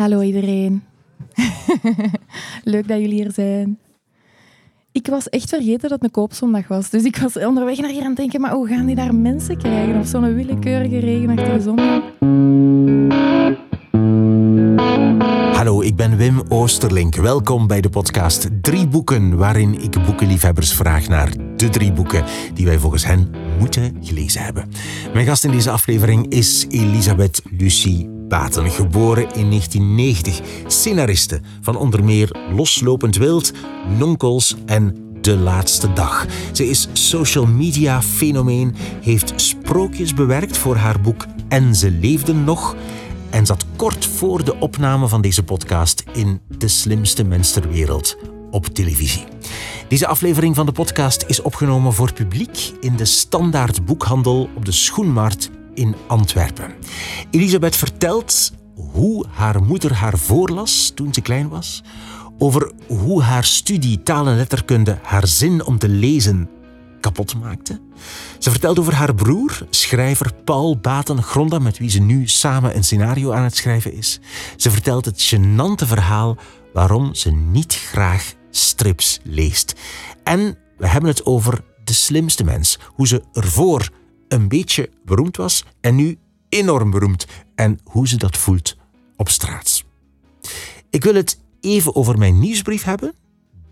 Hallo iedereen. Leuk dat jullie hier zijn. Ik was echt vergeten dat het een koopzondag was. Dus ik was onderweg naar hier aan het denken, maar hoe gaan die daar mensen krijgen op zo'n willekeurige regenachtige zondag? Hallo, ik ben Wim Oosterlink. Welkom bij de podcast Drie Boeken, waarin ik boekenliefhebbers vraag naar de drie boeken die wij volgens hen moeten gelezen hebben. Mijn gast in deze aflevering is Elisabeth Lucie Baten, geboren in 1990, scenariste van onder meer Loslopend Wild, Nonkels en de laatste dag. Ze is social media fenomeen, heeft sprookjes bewerkt voor haar boek En ze leefden nog en zat kort voor de opname van deze podcast in De Slimste Mens ter Wereld op televisie. Deze aflevering van de podcast is opgenomen voor publiek in de Standaard Boekhandel op de Schoenmarkt in Antwerpen. Elisabeth vertelt hoe haar moeder haar voorlas toen ze klein was, over hoe haar studie taal en letterkunde haar zin om te lezen kapot maakte. Ze vertelt over haar broer, schrijver Paul Baten Gronda, met wie ze nu samen een scenario aan het schrijven is. Ze vertelt het gênante verhaal waarom ze niet graag strips leest. En we hebben het over de slimste mens, hoe ze ervoor een beetje beroemd was en nu enorm beroemd en hoe ze dat voelt op straat. Ik wil het even over mijn nieuwsbrief hebben.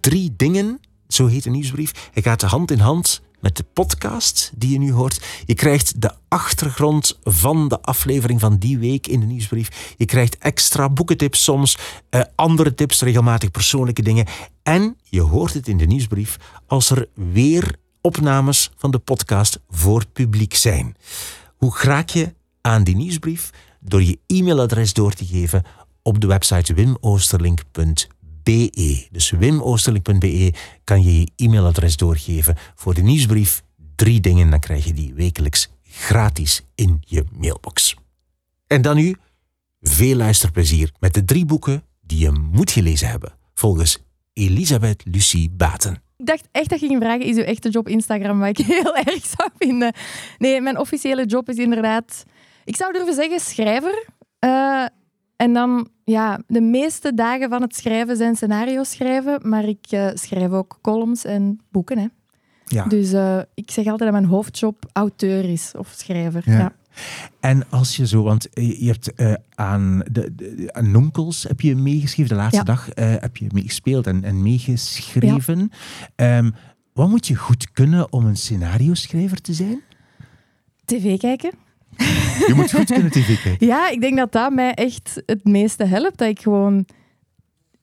Drie dingen, zo heet de nieuwsbrief. Hij gaat hand in hand met de podcast die je nu hoort. Je krijgt de achtergrond van de aflevering van die week in de nieuwsbrief. Je krijgt extra boekentips soms, eh, andere tips, regelmatig persoonlijke dingen. En je hoort het in de nieuwsbrief als er weer opnames van de podcast voor publiek zijn. Hoe raak je aan die nieuwsbrief? Door je e-mailadres door te geven op de website wimoosterlink.be. Dus wimoosterlink.be kan je je e-mailadres doorgeven voor de nieuwsbrief. Drie dingen, dan krijg je die wekelijks gratis in je mailbox. En dan nu veel luisterplezier met de drie boeken die je moet gelezen hebben, volgens Elisabeth Lucie Baten. Ik dacht echt dat je ging vragen, is uw echte job Instagram, wat ik heel erg zou vinden. Nee, mijn officiële job is inderdaad, ik zou durven zeggen, schrijver. Uh, en dan, ja, de meeste dagen van het schrijven zijn scenario's schrijven, maar ik uh, schrijf ook columns en boeken. Hè. Ja. Dus uh, ik zeg altijd dat mijn hoofdjob auteur is of schrijver. Ja. ja. En als je zo, want je hebt uh, aan, de, de, aan Nonkels heb je meegeschreven, de laatste dag heb je meegespeeld en, en meegeschreven. Um, wat moet je goed kunnen om een scenario-schrijver te zijn? TV kijken. Je moet goed kunnen tv kijken. Ja, ik denk dat dat mij echt het meeste helpt. Dat ik gewoon...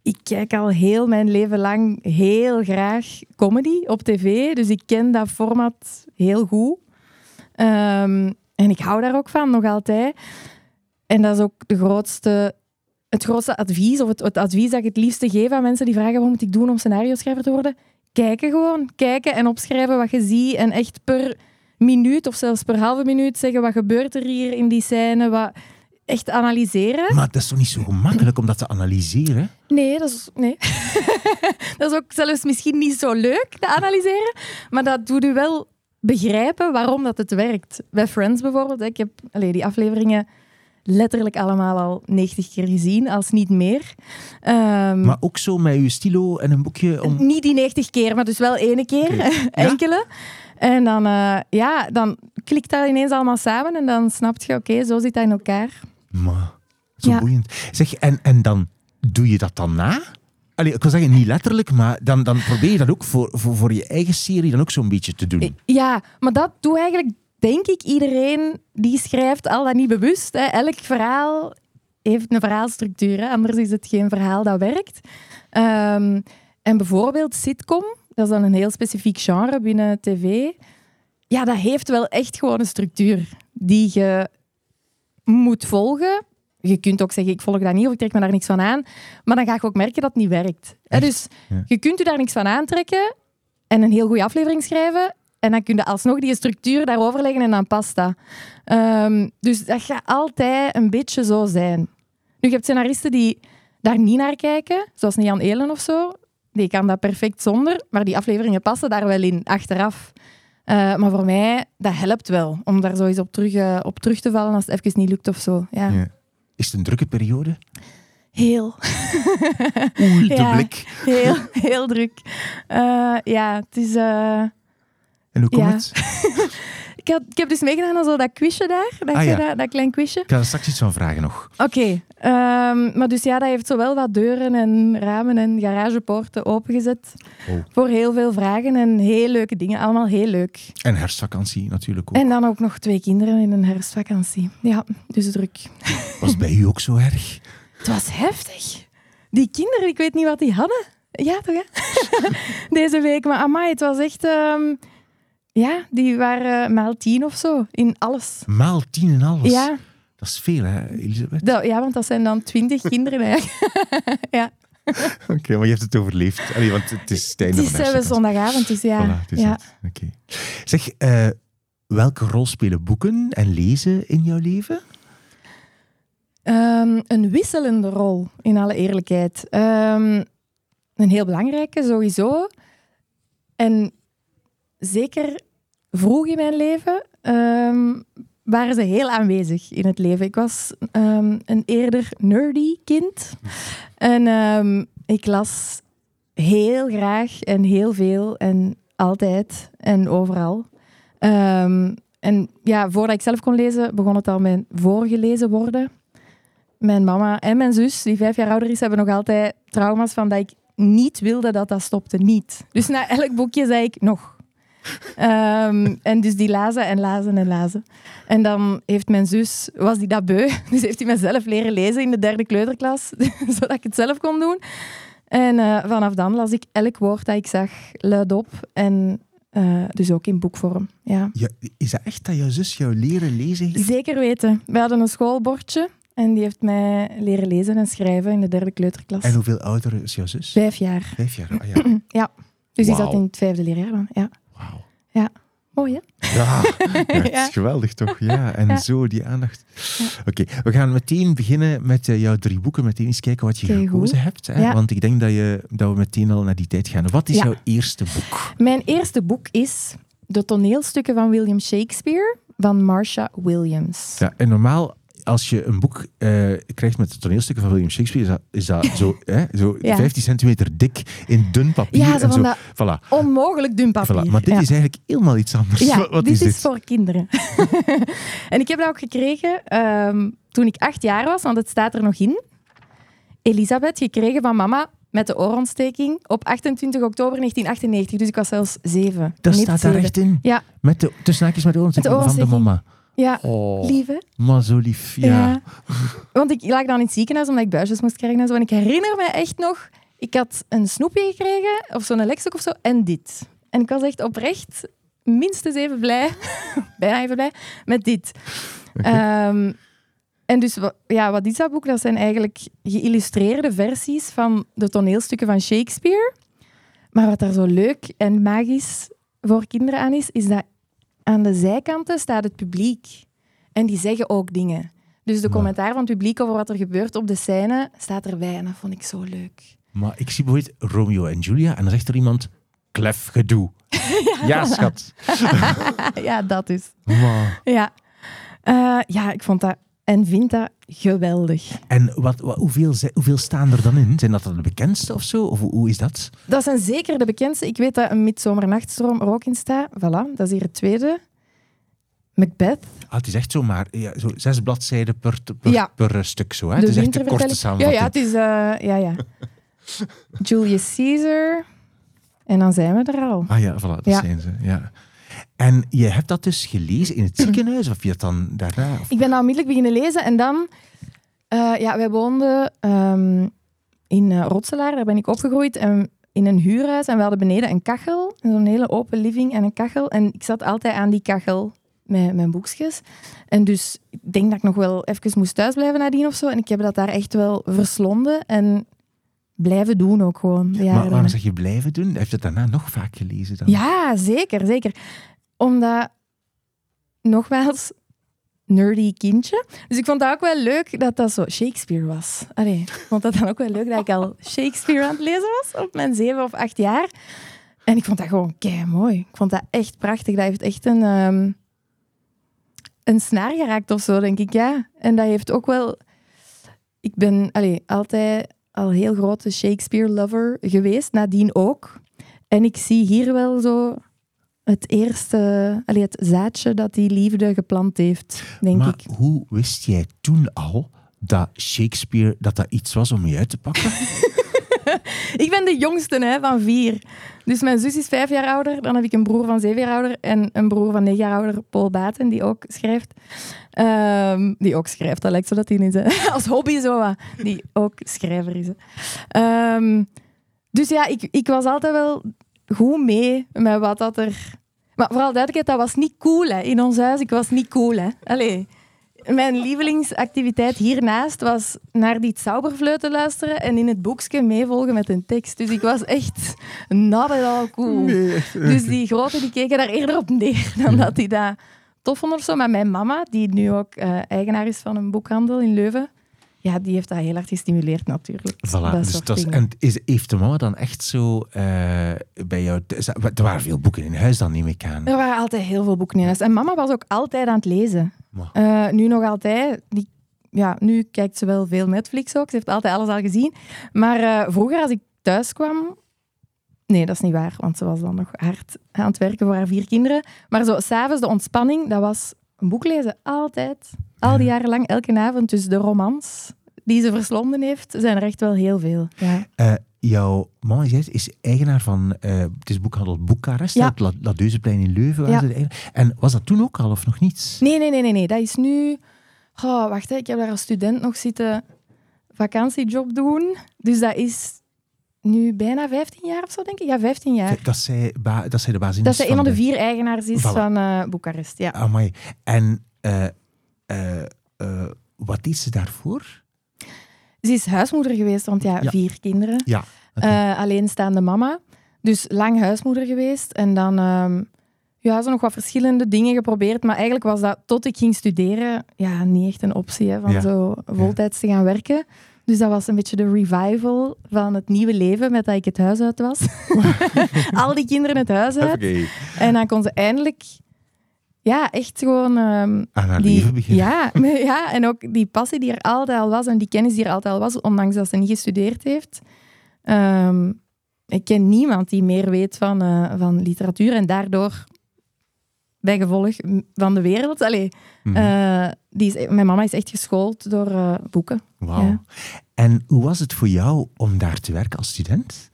Ik kijk al heel mijn leven lang heel graag comedy op tv. Dus ik ken dat format heel goed. Um, en ik hou daar ook van, nog altijd. En dat is ook de grootste, het grootste advies, of het, het advies dat ik het liefste geef aan mensen die vragen wat moet ik doen om scenario-schrijver te worden. Kijken gewoon. Kijken en opschrijven wat je ziet. En echt per minuut of zelfs per halve minuut zeggen wat gebeurt er hier in die scène, wat echt analyseren. Maar dat is toch niet zo gemakkelijk om dat te analyseren? Nee, dat is, nee. dat is ook zelfs misschien niet zo leuk, te analyseren. Maar dat doet u wel begrijpen waarom dat het werkt. Bij Friends bijvoorbeeld, ik heb allez, die afleveringen letterlijk allemaal al 90 keer gezien, als niet meer. Um, maar ook zo met uw stilo en een boekje? Om... Niet die 90 keer, maar dus wel ene keer, enkele. En dan, uh, ja, dan klikt dat ineens allemaal samen en dan snap je, oké, zo zit dat in elkaar. Maar, zo ja. boeiend. Zeg, en, en dan doe je dat dan na? Allee, ik wil zeggen, niet letterlijk, maar dan, dan probeer je dat ook voor, voor, voor je eigen serie dan ook zo'n beetje te doen. Ja, maar dat doe eigenlijk, denk ik, iedereen die schrijft, al dat niet bewust. Hè. Elk verhaal heeft een verhaalstructuur, anders is het geen verhaal dat werkt. Um, en bijvoorbeeld sitcom, dat is dan een heel specifiek genre binnen tv. Ja, dat heeft wel echt gewoon een structuur die je moet volgen. Je kunt ook zeggen, ik volg dat niet of ik trek me daar niks van aan. Maar dan ga je ook merken dat het niet werkt. Dus je kunt je daar niks van aantrekken en een heel goede aflevering schrijven. En dan kun je alsnog die structuur daarover leggen en dan past dat. Um, dus dat gaat altijd een beetje zo zijn. Nu, je hebt scenaristen die daar niet naar kijken, zoals Jan Elen of zo die kan dat perfect zonder, maar die afleveringen passen daar wel in, achteraf. Uh, maar voor mij, dat helpt wel, om daar zo eens op terug, uh, op terug te vallen als het even niet lukt of zo. Ja. ja. Is het een drukke periode? Heel. Oei, de Ja. blik. Heel, heel druk. Eh, ja, het is... eh, En hoe komt Ja. het? ik, had, ik heb dus meegedaan aan zo dat quizje daar. Dat, Ah, je ja. dat, dat klein quizje. Ik ga er straks iets van vragen nog. Oké. ehm, maar dus ja, dat heeft zowel wat deuren en ramen en garagepoorten opengezet. Oh. Voor heel veel vragen en heel leuke dingen. Allemaal heel leuk. En herfstvakantie natuurlijk ook. En dan ook nog twee kinderen in een herfstvakantie. Ja, dus druk. Was het bij u ook zo erg? Het was heftig. Die kinderen, ik weet niet wat die hadden. Ja, toch? Hè? Deze week. Maar amai, het was echt... ehm, ja, die waren maal tien of zo. In alles. Maal tien en alles. Ja, Dat is veel, hè, Elisabeth? dat, ja, want dat zijn dan twintig kinderen eigenlijk. ja. Oké, maar je hebt het overleefd. Allee, want het is einde Het is eh, zondagavond, dus ja. Voilà, het is ja. Oké. Zeg, eh, welke rol spelen boeken en lezen in jouw leven? Ehm, een wisselende rol, in alle eerlijkheid. Ehm, een heel belangrijke, sowieso. En zeker vroeg in mijn leven ehm, waren ze heel aanwezig in het leven. Ik was ehm, een eerder nerdy kind. En ehm, ik las heel graag en heel veel en altijd en overal. En ja, voordat ik zelf kon lezen, begon het al mijn voorgelezen worden. Mijn mama en mijn zus, die vijf jaar ouder is, hebben nog altijd trauma's van dat ik niet wilde dat dat stopte. Niet. Dus na elk boekje zei ik nog. Ehm, en dus die lazen en lazen en lazen. En dan heeft mijn zus, was die dat beu, dus heeft hij mezelf leren lezen in de derde kleuterklas, zodat ik het zelf kon doen. En eh, vanaf dan las ik elk woord dat ik zag luidop en eh, dus ook in boekvorm. Ja. Ja, is dat echt dat jouw zus jou leren lezen heeft? Zeker weten. We hadden een schoolbordje en die heeft mij leren lezen en schrijven in de derde kleuterklas. En hoeveel ouder is jouw zus? Vijf jaar. Vijf jaar. Ah, ja. Dus die Wauw. zat in het vijfde leerjaar dan. Ja. Ja, ja, het is geweldig toch? Ja, en zo die aandacht. Oké, we gaan meteen beginnen met eh, jouw drie boeken. Meteen eens kijken wat je Kijk, gekozen hebt. Hè? Want ik denk dat, je, dat we meteen al naar die tijd gaan. Wat is jouw eerste boek? Mijn eerste boek is De toneelstukken van William Shakespeare van Marsha Williams. Ja, en normaal, als je een boek eh, krijgt met de toneelstukken van William Shakespeare, is dat, is dat zo, hè, zo Ja. 15 centimeter dik in dun papier. Ja, zo en zo. dat Voilà. onmogelijk dun papier. Voilà. Maar dit Ja. is eigenlijk helemaal iets anders. Ja, wat wat dit is is, dit? voor kinderen. en ik heb dat ook gekregen ehm, toen ik acht jaar was, want het staat er nog in. Elisabeth, gekregen van mama met de oorontsteking op 28 oktober 1998. Dus ik was zelfs zeven. Dat staat daar echt in. Ja. Met de, tussen haakjes met de oorontsteking Met de van de oorontsteking. mama. Ja, Oh, lief hè? maar zo lief. Ja. Want ik lag dan in het ziekenhuis omdat ik buisjes moest krijgen en zo. En ik herinner me echt nog, ik had een snoepje gekregen, of zo'n lekstuk of zo, en dit. En ik was echt oprecht minstens even blij, bijna even blij, met dit. Ehm, en dus, ja, wat is dat boek? Dat zijn eigenlijk geïllustreerde versies van de toneelstukken van Shakespeare. Maar wat daar zo leuk en magisch voor kinderen aan is, is dat aan de zijkanten staat het publiek. En die zeggen ook dingen. Dus de commentaar van het publiek over wat er gebeurt op de scène staat erbij. En dat vond ik zo leuk. Maar ik zie bijvoorbeeld Romeo en Julia en dan zegt er iemand, klef gedoe. ja, schat. ja, dat is. Maar- Ja. Eh, ja, ik vond dat en vind dat geweldig. En wat, wat, hoeveel, hoeveel staan er dan in? Zijn dat dan de bekendste of zo? Of hoe, hoe is dat? Dat zijn zeker de bekendste. Ik weet dat een Midsomernachtstroom er ook in staat. Voilà, dat is hier het tweede. Macbeth. Ah, het is echt zo maar ja, zo zes bladzijden per, per, Ja. per eh, stuk. Zo, hè? de Het is echt een korte wintervertelling. Ja, samenvatting. ja, het is... eh, ja, ja. Julius Caesar. En dan zijn we er al. Ah ja, voilà, dat Ja. zijn ze. Ja. En je hebt dat dus gelezen in het ziekenhuis? Of je het dan daarna? Of... Ik ben dat onmiddellijk beginnen lezen en dan... eh, ja, wij woonden ehm, in eh, Rotselaar, daar ben ik opgegroeid. En in een huurhuis en we hadden beneden een kachel. Zo'n hele open living en een kachel. En ik zat altijd aan die kachel met mijn boekjes. En dus ik denk dat ik nog wel even moest thuisblijven nadien of zo. En ik heb dat daar echt wel verslonden en blijven doen ook gewoon. Maar waarom zeg je blijven doen? Heb je het daarna nog vaak gelezen dan? Ja, zeker, zeker. Omdat, nogmaals, nerdy kindje. Dus ik vond dat ook wel leuk dat dat zo Shakespeare was. Allee, ik vond dat dan ook wel leuk dat ik al Shakespeare aan het lezen was op mijn zeven of acht jaar. En ik vond dat gewoon kei mooi. Ik vond dat echt prachtig. Dat heeft echt een, ehm, een snaar geraakt of zo, denk ik. Ja. En dat heeft ook wel... ik ben allee, altijd al heel grote Shakespeare-lover geweest, nadien ook. En ik zie hier wel zo het eerste, allee, het zaadje dat die liefde geplant heeft, denk maar ik. hoe wist jij toen al dat Shakespeare dat dat iets was om je uit te pakken? Ik ben de jongste hè, van vier. Dus mijn zus is vijf jaar ouder. Dan heb ik een broer van zeven jaar ouder. En een broer van negen jaar ouder, Paul Baten, die ook schrijft. Ehm, die ook schrijft, dat lijkt zo dat hij is. Hè. Als hobby zo wat. Die ook schrijver is. Ehm, dus ja, ik, ik was altijd wel goed mee met wat dat er... Maar vooral duidelijkheid, dat was niet cool hè, in ons huis. Ik was niet cool. Hè. Allee. Mijn lievelingsactiviteit hiernaast was naar die Zauberfleuten luisteren en in het boekje meevolgen met een tekst. Dus ik was echt not at all cool. Dus die grote die keken daar eerder op neer dan dat die dat tof vonden of zo. Maar mijn mama, die nu ook eh, eigenaar is van een boekhandel in Leuven, ja, die heeft dat heel hard gestimuleerd natuurlijk. Voilà, Dat dus dat is, en is, heeft de mama dan echt zo eh, bij jou... Er waren veel boeken in huis dan, neem ik aan. Er waren altijd heel veel boeken in huis. En mama was ook altijd aan het lezen. Eh, nu nog altijd. Die, ja, nu kijkt ze wel veel Netflix ook. Ze heeft altijd alles al gezien. Maar eh, vroeger, als ik thuis kwam... Nee, dat is niet waar, want ze was dan nog hard aan het werken voor haar vier kinderen. Maar zo, s'avonds de ontspanning, dat was een boek lezen. Altijd. Al die jaren lang, elke avond. Dus de romans die ze verslonden heeft, zijn er echt wel heel veel. Ja. Eh, jouw jij is eigenaar van eh, het is boekhandel Boekarest, Ja. op La, Deuzeplein in Leuven. Ja. En was dat toen ook al of nog niet? Nee, nee, nee, nee, nee. Dat is nu... Oh, wacht, hè. ik heb daar als student nog zitten vakantiejob doen. Dus dat is nu bijna 15 jaar of zo, denk ik. Ja, 15 jaar. Dat zij, dat zij de basis Dat is zij een van de vier eigenaars is Voilà. van eh Boekarest. Ja. Amai. En eh, eh, wat deed ze daarvoor? Ze is huismoeder geweest, want ja, Ja. vier kinderen. Ja. Eh, alleenstaande mama. Dus lang huismoeder geweest. En dan ehm ja, zo nog wat verschillende dingen geprobeerd. Maar eigenlijk was dat, tot ik ging studeren, ja, niet echt een optie hè, van Ja. zo voltijds te gaan werken. Dus dat was een beetje de revival van het nieuwe leven met dat ik het huis uit was. Al die kinderen het huis uit. En dan kon ze eindelijk ja, echt gewoon... ehm, Aan haar die, leven beginnen. ja, maar ja, en ook die passie die er altijd al was en die kennis die er altijd al was, ondanks dat ze niet gestudeerd heeft. Ehm, ik ken niemand die meer weet van, eh, van literatuur en daardoor bij gevolg m- van de wereld. Allee, Mhm. eh, die is, mijn mama is echt geschoold door eh, boeken. Wauw. ja. En hoe was het voor jou om daar te werken als student?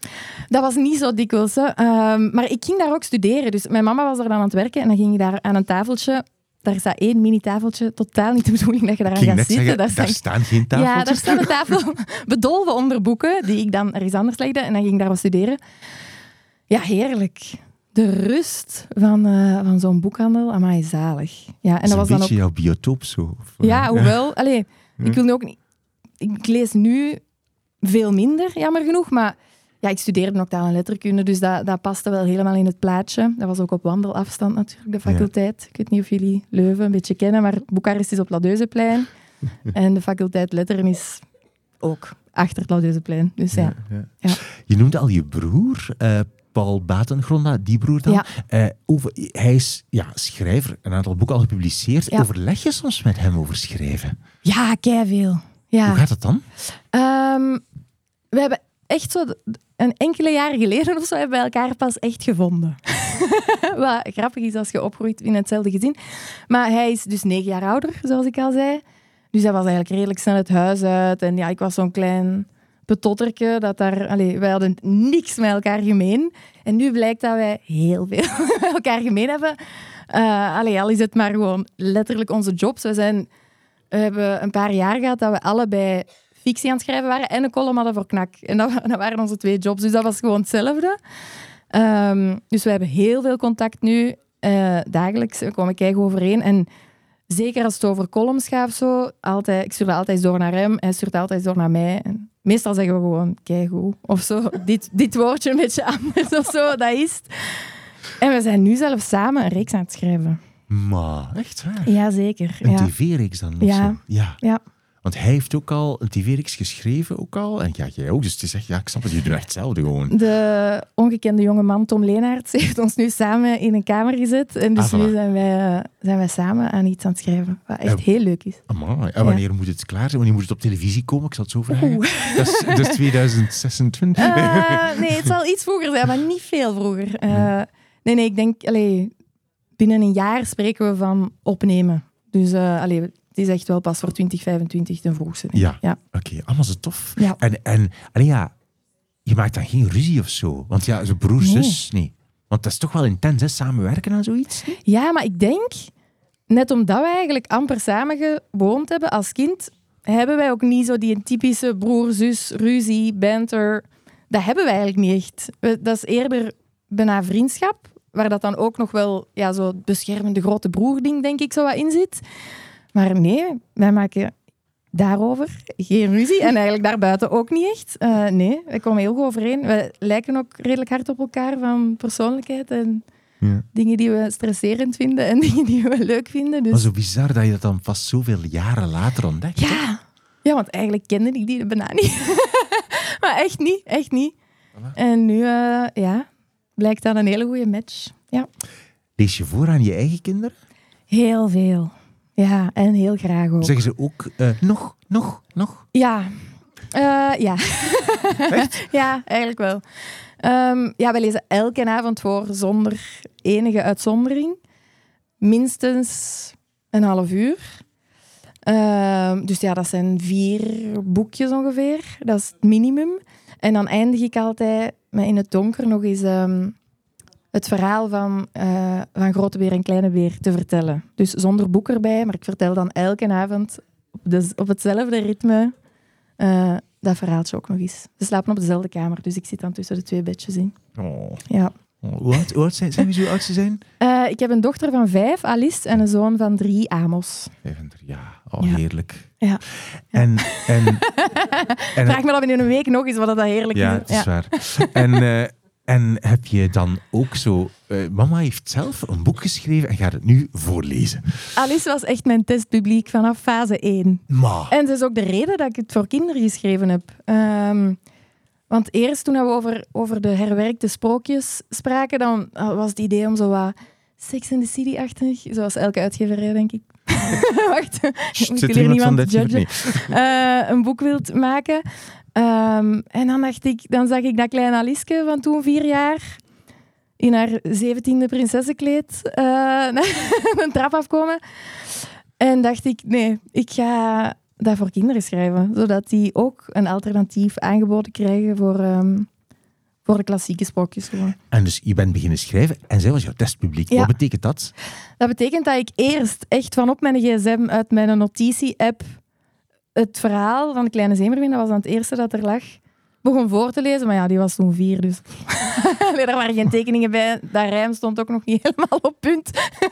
Dat was niet zo dikwijls. Hè. Ehm, maar ik ging daar ook studeren. Dus mijn mama was er dan aan het werken en dan ging ik daar aan een tafeltje. Daar staat één mini-tafeltje. Totaal niet de bedoeling dat je daar Ik aan ging gaat zitten. zeggen, daar staan- staan geen tafeltjes. Ja, daar staat een tafel bedolven onder boeken, die ik dan ergens anders legde. En dan ging ik daar wat studeren. Ja, heerlijk. De rust van, eh, van zo'n boekhandel, amai, zalig. Ja, en dat was een dan ook... beetje jouw biotoop zo. of, eh, Ja, hoewel... Allee, ik wil nu ook niet... Ik lees nu veel minder, jammer genoeg, maar... Ja, ik studeerde ook taal en letterkunde, dus dat, dat paste wel helemaal in het plaatje. Dat was ook op wandelafstand natuurlijk, de faculteit. Ik weet niet of jullie Leuven een beetje kennen, maar Boekarest is op Ladeuzeplein. en de faculteit letteren is ook achter het Ladeuzeplein. Dus ja. Ja. Ja. Je noemde al je broer, eh, Paul Batengronda, die broer dan. Ja. Eh, over, hij is ja, schrijver, een aantal boeken al gepubliceerd. Ja. Overleg je soms met hem over schrijven? Ja, veel. Ja. Hoe gaat dat dan? Ehm, we hebben echt zo een enkele jaren geleden of zo hebben we elkaar pas echt gevonden. Wat grappig is als je opgroeit in hetzelfde gezin. Maar hij is dus negen jaar ouder, zoals ik al zei. Dus hij was eigenlijk redelijk snel het huis uit. En ja, ik was zo'n klein petotterke. Dat daar, allee, wij hadden niks met elkaar gemeen. En nu blijkt dat wij heel veel met elkaar gemeen hebben. Allee, al is het maar gewoon letterlijk onze jobs. We, zijn, hebben een paar jaar gehad dat we allebei fictie aan het schrijven waren en een column hadden voor knak. En dat, dat waren onze twee jobs. Dus dat was gewoon hetzelfde. Ehm, dus we hebben heel veel contact nu, eh, dagelijks. We komen kijken overeen. En zeker als het over columns gaat of zo, altijd, ik stuur dat altijd door naar hem, hij stuurt altijd door naar mij. En meestal zeggen we gewoon, keigoed, of zo. Dit, dit woordje een beetje anders of zo, dat is het. En we zijn nu zelfs samen een reeks aan het schrijven. Maar, echt waar? Jazeker. Een Ja. tv-reeks dan? Ja. zo? ja. Ja. Want hij heeft ook al een tv-reeks geschreven, ook al. En ja, jij ook. Dus het is echt, ja, ik snap het, je doet echt hetzelfde gewoon. De ongekende jonge man Tom Leenaerts heeft ons nu samen in een kamer gezet. En dus Ah, voilà. nu zijn wij, eh, zijn wij samen aan iets aan het schrijven. Wat echt Ja. heel leuk is. Amai. En wanneer moet het klaar zijn? Wanneer moet het op televisie komen? Ik zal het zo vragen. Dat is, dat is 2026. Eh, nee, het zal iets vroeger zijn, maar niet veel vroeger. Eh, nee, nee, ik denk, allee, binnen een jaar spreken we van opnemen. Dus eh, allee, het is echt wel pas voor 2025 ten vroegste. Ja. ja. Oké, allemaal zo tof. Ja. En, en, en ja, je maakt dan geen ruzie of zo. Want ja, zo broer, Nee. zus, nee. Want dat is toch wel intens, hè? Samenwerken aan zoiets? Ja, maar ik denk, net omdat wij eigenlijk amper samen gewoond hebben als kind, hebben wij ook niet zo die typische broer-zus, ruzie, banter. Dat hebben wij eigenlijk niet echt. We- Dat is eerder bijna vriendschap, waar dat dan ook nog wel ja, zo het beschermende grote broer-ding, denk ik, zo wat in zit. Maar nee, wij maken daarover geen ruzie. En eigenlijk daarbuiten ook niet echt. Eh, nee, wij komen heel goed overeen. We lijken ook redelijk hard op elkaar van persoonlijkheid en Ja. dingen die we stresserend vinden en dingen die we leuk vinden. Maar Dus zo bizar dat je dat dan pas zoveel jaren later ontdekt. ja. ja, want eigenlijk kende ik die bijna niet. maar echt niet, echt niet. Voilà. En nu, eh, ja, blijkt dat een hele goede match. Ja, Lees je voor aan je eigen kinderen? heel veel. Ja, en heel graag ook. Zeggen ze ook eh, nog, nog, nog? Ja. Eh, ja. ja, eigenlijk wel. Ehm, ja, wij lezen elke avond voor zonder enige uitzondering. Minstens een half uur. Ehm, dus ja, dat zijn vier boekjes ongeveer. Dat is het minimum. En dan eindig ik altijd met in het donker nog eens ehm, het verhaal van, eh, van Grote Beer en Kleine Beer te vertellen. Dus zonder boek erbij, maar ik vertel dan elke avond op, de, op hetzelfde ritme eh, dat verhaaltje ook nog eens. Ze slapen op dezelfde kamer, dus ik zit dan tussen de twee bedjes in. Oh. Ja. Oh, Hoe oud, hoe oud zijn, zijn jullie zo oud ze zijn? Eh, ik heb een dochter van vijf, Alice, en een zoon van drie, Amos. 35 jaar. Oh, Ja. heerlijk. Ja. En, en, en, Vraag me dan binnen een week nog eens wat dat heerlijk ja, is. het is waar. En, en heb je dan ook zo... eh, mama heeft zelf een boek geschreven en gaat het nu voorlezen. Alice was echt mijn testpubliek vanaf fase 1. Ma. En dat is ook de reden dat ik het voor kinderen geschreven heb. Ehm, want eerst toen we over, over de herwerkte sprookjes spraken, dan was het idee om zo wat Sex in the City-achtig, zoals elke uitgeverij, denk ik. Wacht, Sst, ik wil er hier niemand dat je judgen. eh, een boek wilt maken. Ehm, en dan dacht ik, dan zag ik dat kleine Aliske van toen vier jaar in haar zeventiende prinsessenkleed eh een trap afkomen. En dacht ik, nee, ik ga dat voor kinderen schrijven. Zodat die ook een alternatief aangeboden krijgen voor, ehm, voor de klassieke sprookjes. gewoon. En dus je bent beginnen schrijven en zij was jouw testpubliek. Ja. Wat betekent dat? Dat betekent dat ik eerst echt van op mijn gsm uit mijn notitie-app het verhaal van de Kleine Zeemermin, dat was dan het eerste dat er lag, begon voor te lezen. Maar ja, die was toen vier, dus Allee, er waren geen tekeningen bij. Dat rijm stond ook nog niet helemaal op punt.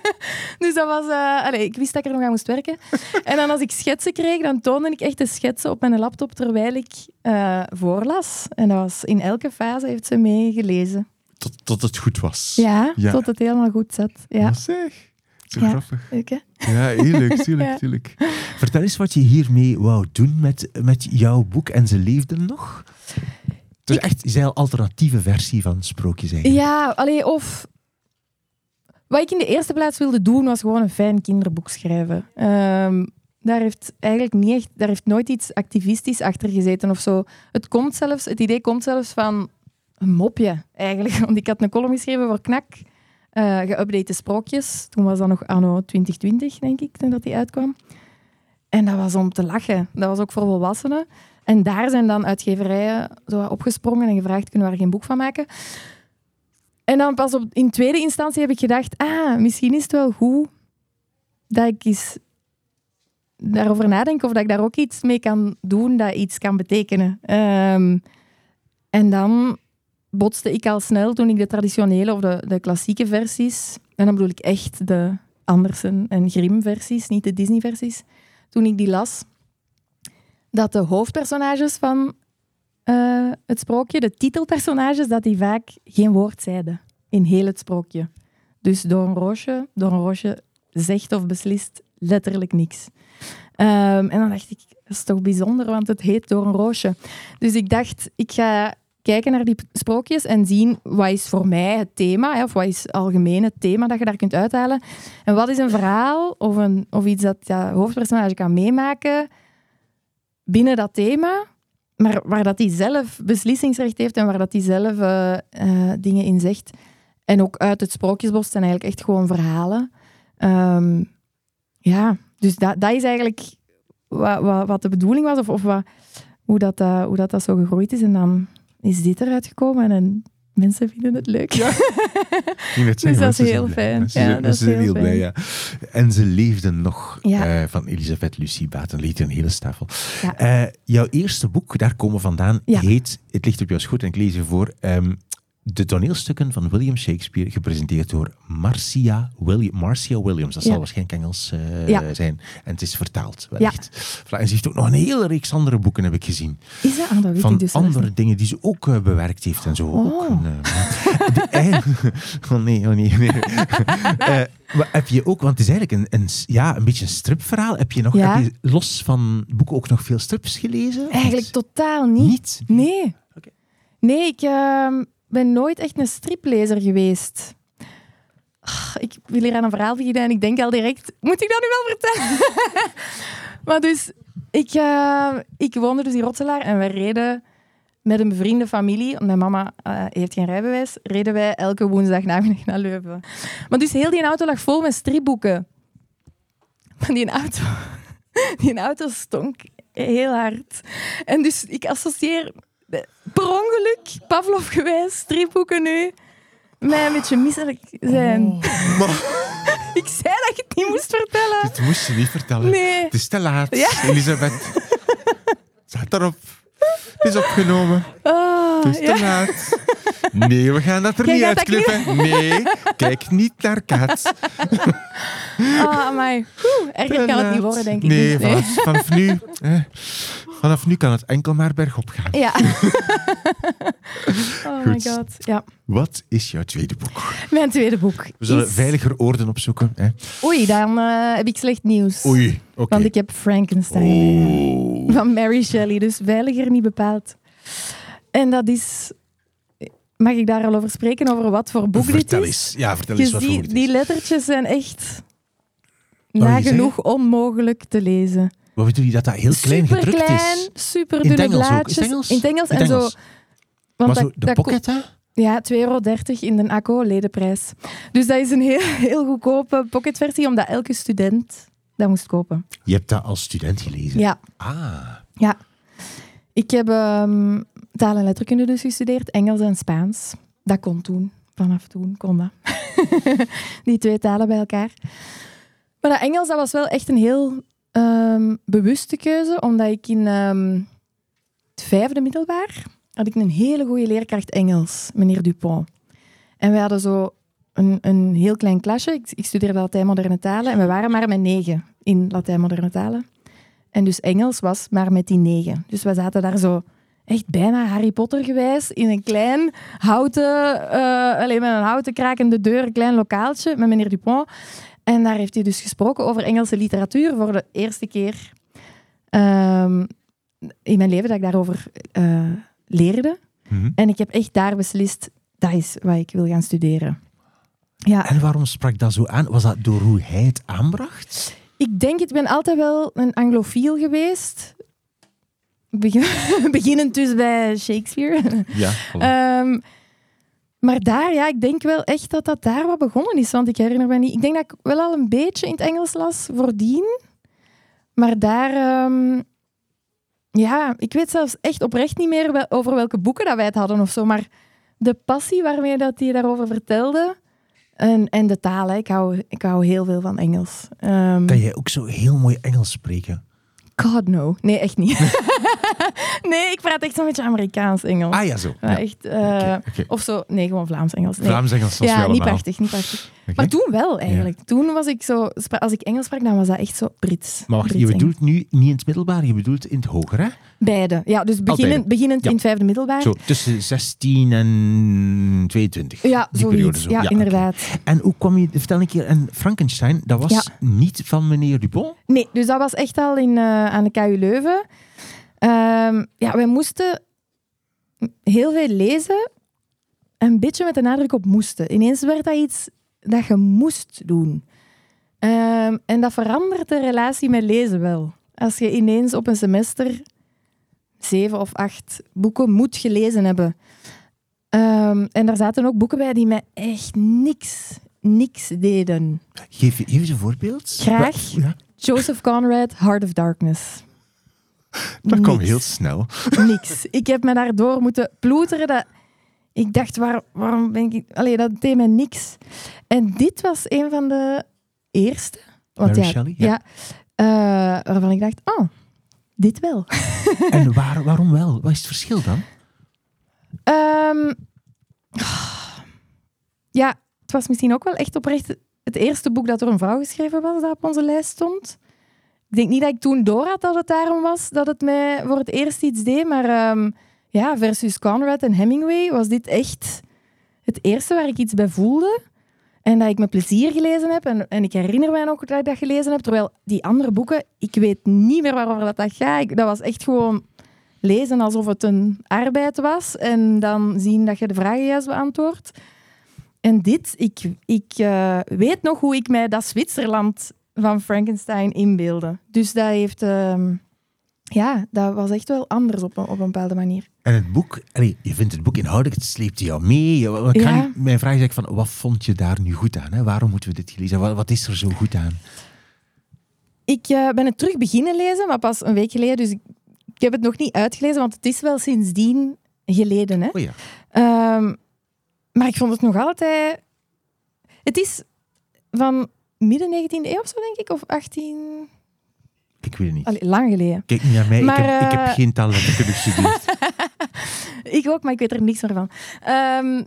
dus dat was... eh, allee, ik wist dat ik er nog aan moest werken. en dan als ik schetsen kreeg, dan toonde ik echt de schetsen op mijn laptop terwijl ik eh, voorlas. En dat was in elke fase heeft ze meegelezen. Tot, tot het goed was. Ja, Ja. tot het helemaal goed zat. Ja, Ja, zeg. Zo Ja. grappig. leuk hè? Ja, heel leuk, tuurlijk, Ja. tuurlijk. Vertel eens wat je hiermee wou doen met, met jouw boek en ze leefden nog. Het is Ik- echt, al, alternatieve versie van sprookjes eigenlijk. Ja, allee, of... Wat ik in de eerste plaats wilde doen, was gewoon een fijn kinderboek schrijven. Ehm, daar heeft eigenlijk niet echt... Daar heeft nooit iets activistisch achter gezeten of zo. Het komt zelfs... Het idee komt zelfs van een mopje, eigenlijk. Want ik had een column geschreven voor Knak. Eh geüpdate sprookjes. Toen was dat nog anno 2020, denk ik, toen dat die uitkwam. En dat was om te lachen. Dat was ook voor volwassenen. En daar zijn dan uitgeverijen zo opgesprongen en gevraagd, kunnen we er geen boek van maken? En dan pas op, in tweede instantie heb ik gedacht, ah, misschien is het wel goed dat ik eens daarover nadenk of dat ik daar ook iets mee kan doen dat iets kan betekenen. Ehm, en dan botste ik al snel toen ik de traditionele of de, de klassieke versies, en dan bedoel ik echt de Andersen en Grimm versies, niet de Disney versies, toen ik die las, dat de hoofdpersonages van eh, het sprookje, de titelpersonages, dat die vaak geen woord zeiden in heel het sprookje. Dus door een roosje, een roosje zegt of beslist letterlijk niks. Ehm, en dan dacht ik, dat is toch bijzonder, want het heet Door een roosje. Dus ik dacht, ik ga kijken naar die sprookjes en zien wat is voor mij het thema, of wat is algemeen het thema dat je daar kunt uithalen. En wat is een verhaal of, een, of iets dat ja, hoofdpersonage kan meemaken binnen dat thema, maar waar dat hij zelf beslissingsrecht heeft en waar dat hij zelf eh, eh, dingen in zegt. En ook uit het Sprookjesbos zijn eigenlijk echt gewoon verhalen. Ehm, ja, dus dat, dat is eigenlijk wat, wat, wat de bedoeling was, of, of wat, hoe, dat, uh, hoe dat, dat zo gegroeid is. En dan is dit eruit gekomen en mensen vinden het leuk. Ja. dus zeggen, dat is heel fijn. Mensen, ja, dat is heel, heel blij, ja. En ze leefden nog ja. uh, van Elisabeth Lucie Baten. Liet een hele stapel. Ja. Uh, jouw eerste boek, daar komen vandaan, heet Het ligt op jouw schoot en ik lees je voor. Um, de toneelstukken van William Shakespeare, gepresenteerd door Marcia, William, Marcia Williams. Dat zal waarschijnlijk Engels uh, ja. zijn. En het is vertaald, wellicht. Ja. En ze heeft ook nog een hele reeks andere boeken, heb ik gezien. Is dat? Ah, dat weet van ik dus andere dingen die ze ook uh, bewerkt heeft en zo. Oh. Ook een, uh, de, oh nee, oh nee. nee. heb je ook, want het is eigenlijk een, een, ja, een beetje een stripverhaal. Heb je, nog, heb je los van boeken ook nog veel strips gelezen? Eigenlijk totaal niet. Niet? Nee. Okay. Nee, ik ehm, ben nooit echt een striplezer geweest. Ik wil hier aan een verhaal beginnen en ik denk al direct, moet ik dat nu wel vertellen? maar dus, ik, uh, ik woonde dus in Rotselaar en wij reden met een bevriende familie, mijn mama uh, heeft geen rijbewijs, reden wij elke woensdag naar Leuven. Maar dus heel die auto lag vol met stripboeken. Die auto, die auto stonk heel hard. En dus ik associeer per ongeluk, Pavlov geweest, stripboeken nu, mij een beetje misselijk zijn. Oh, ik zei dat je het niet moest vertellen. Dit moest je niet vertellen. Nee. Het is te laat, ja. Elisabeth. Zet erop. Het is opgenomen. Oh, het is te ja. laat. Nee, we gaan dat er Jij niet uitklippen. Nee, kijk niet naar Kat. Oh, amai. Oeh, erger kan het niet worden, denk ik. Nee, niet. vanaf, vanaf nu... Eh, vanaf nu kan het enkel maar bergop gaan. Ja. oh my god. Ja. Wat is jouw tweede boek? Mijn tweede boek. We zullen is... veiliger oorden opzoeken. Hè? Oei, dan uh, heb ik slecht nieuws. Oei, oké. Want ik heb Frankenstein Oh. van Mary Shelley, dus veiliger niet bepaald. En dat is... Mag ik daar al over spreken, over wat voor boek vertel dit eens. is? Ja, vertel eens wat voor ziet, boek die lettertjes zijn echt nagenoeg onmogelijk te lezen. Wat bedoel je dat dat heel klein super gedrukt klein, is? super In dunne blaadjes. Is het Engels? In het Engels In en zo. Want maar dat- zo, de dat pocket, hè? Ja, 2,30 euro in de ACO ledenprijs. Dus dat is een heel, heel goedkope pocketversie, omdat elke student dat moest kopen. Je hebt dat als student gelezen? Ja, Ah, ja. Ik heb ehm, taal en letterkunde dus gestudeerd, Engels en Spaans. Dat kon toen. Vanaf toen kon dat. Die twee talen bij elkaar. Maar dat Engels dat was wel echt een heel ehm, bewuste keuze, omdat ik in ehm, het vijfde middelbaar had ik een hele goede leerkracht Engels, meneer Dupont. En wij hadden zo een, een heel klein klasje. Ik, ik studeerde Latijn-moderne talen en we waren maar met negen in Latijn-moderne talen. En dus Engels was maar met die negen. Dus we zaten daar zo echt bijna Harry Potter gewijs in een klein houten, eh, alleen met een houten krakende deur, een klein lokaaltje met meneer Dupont. En daar heeft hij dus gesproken over Engelse literatuur voor de eerste keer ehm, in mijn leven dat ik daarover eh, leerde. Mhm. En ik heb echt daar beslist, dat is wat ik wil gaan studeren. Ja, En waarom sprak dat zo aan? Was dat door hoe hij het aanbracht? ik denk, ik ben altijd wel een anglofiel geweest. Begin, beginnend dus bij Shakespeare. Ja. Ehm, maar daar, ja, ik denk wel echt dat dat daar wat begonnen is. Want ik herinner me niet... Ik denk dat ik wel al een beetje in het Engels las voordien. Maar daar... ehm, ja, ik weet zelfs echt oprecht niet meer wel- over welke boeken dat wij het hadden of zo. Maar de passie waarmee dat hij daarover vertelde... En, en de taal, hè. ik hou, ik hou heel veel van Engels. Ehm, Kan jij ook zo heel mooi Engels spreken? God no. Nee, echt niet. Nee, ik praat echt zo'n beetje Amerikaans-Engels. Ah ja, zo. Ja, echt, eh. Of zo, nee, gewoon Vlaams-Engels. Nee. Vlaams-Engels, we ja, niet prachtig, niet prachtig. Maar toen wel, eigenlijk. Toen was ik zo... Als ik Engels sprak, dan was dat echt zo Brits. Maar wacht, je bedoelt nu niet in het middelbaar, je bedoelt in het hoger, hè? Beide. Ja, dus beginnend, in het vijfde middelbaar. Zo, tussen 16 en 22. Ja, Die periode zoiets. zo. Ja, inderdaad. En hoe kwam je, vertel een keer, en Frankenstein, dat was niet van meneer Dupont? Nee, dus dat was echt al in, eh, aan de KU Leuven. Ehm, ja, wij moesten heel veel lezen. Een beetje met de nadruk op moesten. Ineens werd dat iets dat je moest doen. Ehm, en dat verandert de relatie met lezen wel. Als je ineens op een semester zeven of acht boeken moet gelezen hebben. Ehm, en daar zaten ook boeken bij die mij echt niks, niks deden. Geef, geef eens een voorbeeld. Graag. Ja, Joseph Conrad, Heart of Darkness. Dat kwam heel snel. Niks. Ik heb me daardoor moeten ploeteren. Dat... Ik dacht, waar, waarom ben ik... Allee, dat deed me niks. En dit was een van de eerste. Want Mary ja, Shelley, ja. ja. eh, waarvan ik dacht, oh, dit wel. En waar, waarom wel? Wat is het verschil dan? Ehm, ja, het was misschien ook wel echt oprecht het eerste boek dat door een vrouw geschreven was, dat op onze lijst stond. Ik denk niet dat ik toen door had dat het daarom was dat het mij voor het eerst iets deed, maar ehm, ja, versus Conrad en Hemingway was dit echt het eerste waar ik iets bij voelde. En dat ik met plezier gelezen heb. En, en ik herinner mij nog dat ik dat gelezen heb. Terwijl die andere boeken, ik weet niet meer waarover dat, dat gaat. Ik- dat was echt gewoon lezen alsof het een arbeid was en dan zien dat je de vragen juist beantwoordt. En dit, ik, ik eh, weet nog hoe ik mij dat Zwitserland van Frankenstein inbeelde. Dus dat heeft, ehm, ja, dat was echt wel anders op een, op een bepaalde manier. En het boek, allee, je vindt het boek inhoudelijk, het sleept jou mee. Je- Ja. je- mijn vraag is eigenlijk van, wat vond je daar nu goed aan? Hè? Waarom moeten we dit gelezen? Wat, wat is er zo goed aan? Ik eh, ben het terug beginnen lezen, maar pas een week geleden. Dus ik, ik heb het nog niet uitgelezen, want het is wel sindsdien geleden. Hè? Oh ja. Ehm, maar ik vond het nog altijd... Het is van midden 19e eeuw of zo, denk ik. Of 18... Ik weet het niet. Allee, lang geleden. Kijk niet naar mij, Maar, ik, heb, ik heb eh, geen gestudeerd. Ik ook, maar ik weet er niks meer van. Ehm,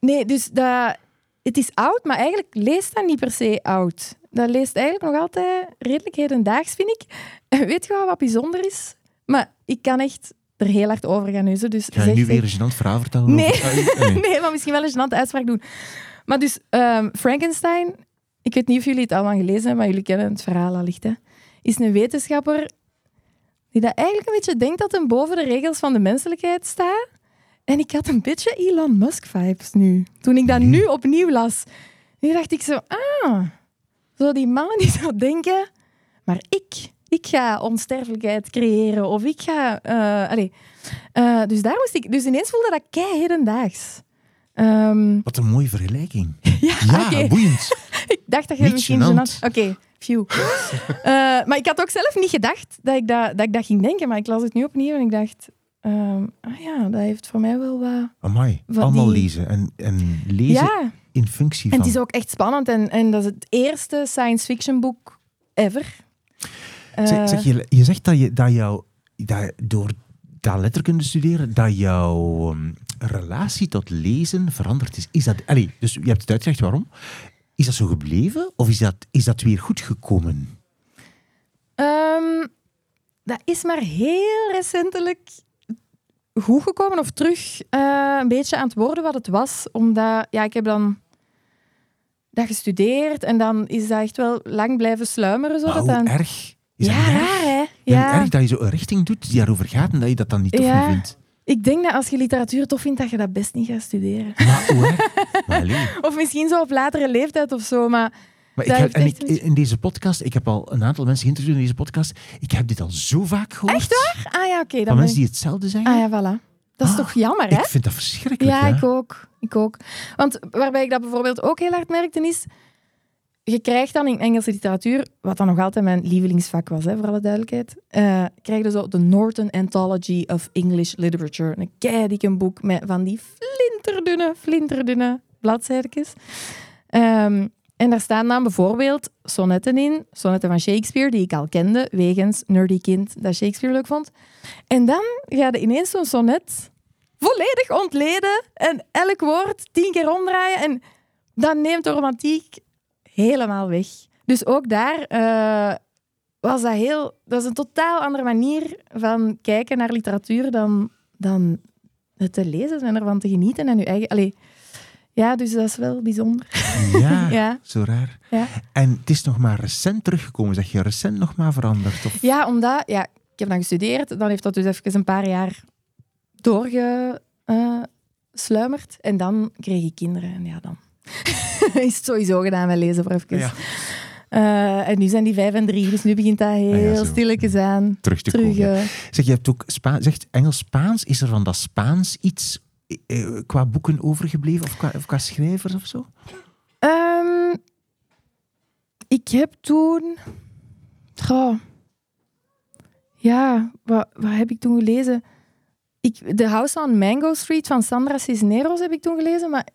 nee, dus dat, het is oud, maar eigenlijk leest dat niet per se oud. Dat leest eigenlijk nog altijd redelijk hedendaags, vind ik. En weet je wel wat bijzonder is? Maar ik kan echt er heel hard over gaan neuzen. Dus Ga je nu weer een gênant verhaal vertellen? Nee. over- Ah, nee. nee, maar misschien wel een gênante uitspraak doen. Maar dus, ehm, Frankenstein, ik weet niet of jullie het allemaal gelezen hebben, maar jullie kennen het verhaal allicht, hè, is een wetenschapper die dat eigenlijk een beetje denkt dat hij boven de regels van de menselijkheid staat. En ik had een beetje Elon Musk-vibes nu. Toen ik dat nu opnieuw las. Nu dacht ik zo, ah, zo die mannen die zo denken, maar ik, ik ga onsterfelijkheid creëren. Of ik ga, eh, allee. Eh, dus daar moest ik, dus ineens voelde dat kei hedendaags. Ehm, Wat een mooie vergelijking. ja, boeiend. Ik dacht dat je misschien gênant. gênant... Oké, phew. Eh, maar ik had ook zelf niet gedacht dat ik dat, dat ik dat ging denken. Maar ik las het nu opnieuw en ik dacht... ehm, ah ja, dat heeft voor mij wel wat... Amai, Wat allemaal die- lezen. En, en lezen Ja, in functie en van... het is ook echt spannend. En, en dat is het eerste science fiction boek ever. Zeg, Eh, zeg, je, je zegt dat, je, dat jou, dat door dat letterkunde studeren, dat jouw ehm, relatie tot lezen veranderd is. is dat, allee, dus je hebt het uitgelegd waarom. Is dat zo gebleven of is dat, is dat weer goed gekomen? Ehm, dat is maar heel recentelijk goed gekomen of terug eh, een beetje aan het worden wat het was. Omdat, ja, ik heb dan dat gestudeerd en dan is dat echt wel lang blijven sluimeren. Zo, dat dan... erg is ja, dat erg? raar hè? Ja. Erg dat je zo een richting doet die daarover gaat en dat je dat dan niet tof Ja. vindt. Ik denk dat als je literatuur tof vindt, dat je dat best niet gaat studeren. Maar. Of misschien zo op latere leeftijd of zo, maar... Maar ik heb, en ik, in deze podcast, ik heb al een aantal mensen geïnterviewd in deze podcast. Ik heb dit al zo vaak gehoord. Echt Ah ja, oké. dan Van mensen ik- die hetzelfde zeggen. Ah ja, voilà. Dat is Ah, toch jammer, hè? Ik vind dat verschrikkelijk. Ja, hè. ik ook. ik ook. Want waarbij ik dat bijvoorbeeld ook heel hard merkte is... Je krijgt dan in Engelse literatuur, wat dan nog altijd mijn lievelingsvak was, hè, voor alle duidelijkheid, eh krijg je zo de Norton Anthology of English Literature. Een keidikke boek met van die flinterdunne, flinterdunne bladzijden. Ehm En daar staan dan bijvoorbeeld sonnetten in, sonnetten van Shakespeare, die ik al kende, wegens nerdy kind dat Shakespeare leuk vond. En dan ga je ineens zo'n sonnet volledig ontleden en elk woord tien keer omdraaien en dan neemt de romantiek helemaal weg. Dus ook daar uh, was dat heel... Dat is een totaal andere manier van kijken naar literatuur dan, dan het te lezen en ervan te genieten en je eigen... Allee, ja, dus dat is wel bijzonder. Ja, ja. zo raar. Ja. En het is nog maar recent teruggekomen. Zeg je recent nog maar veranderd? Of? Ja, omdat... Ja, ik heb dan gestudeerd. Dan heeft dat dus even een paar jaar doorgesluimerd. en dan kreeg ik kinderen. En ja, dan is het sowieso gedaan met lezen voor even. Ja. Uh, en nu zijn die vijf en drie, dus nu begint dat heel ah ja, stilletjes aan. Terug te terug, komen. Zeg, je hebt ook zegt Engels-Spaans. Is er van dat Spaans iets uh, qua boeken overgebleven of qua, of qua schrijvers of zo? Um, ik heb toen. Goh. Ja, wat, wat heb ik toen gelezen? Ik, The House on Mango Street van Sandra Cisneros heb ik toen gelezen, maar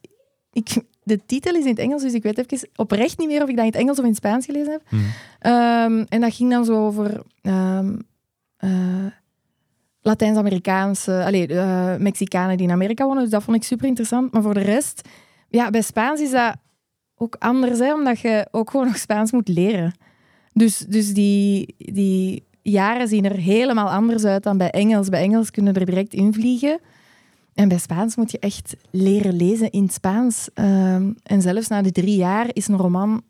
ik, de titel is in het Engels, dus ik weet even oprecht niet meer of ik dat in het Engels of in het Spaans gelezen heb. Mm. Um, en dat ging dan zo over um, uh, Latijns-Amerikaanse, uh, Mexicanen die in Amerika wonen. Dus dat vond ik super interessant. Maar voor de rest, ja, bij Spaans is dat ook anders, hè, omdat je ook gewoon nog Spaans moet leren. Dus, dus die, die jaren zien er helemaal anders uit dan bij Engels. Bij Engels kunnen er direct invliegen. En bij Spaans moet je echt leren lezen in het Spaans. Ehm, en zelfs na de drie jaar is een roman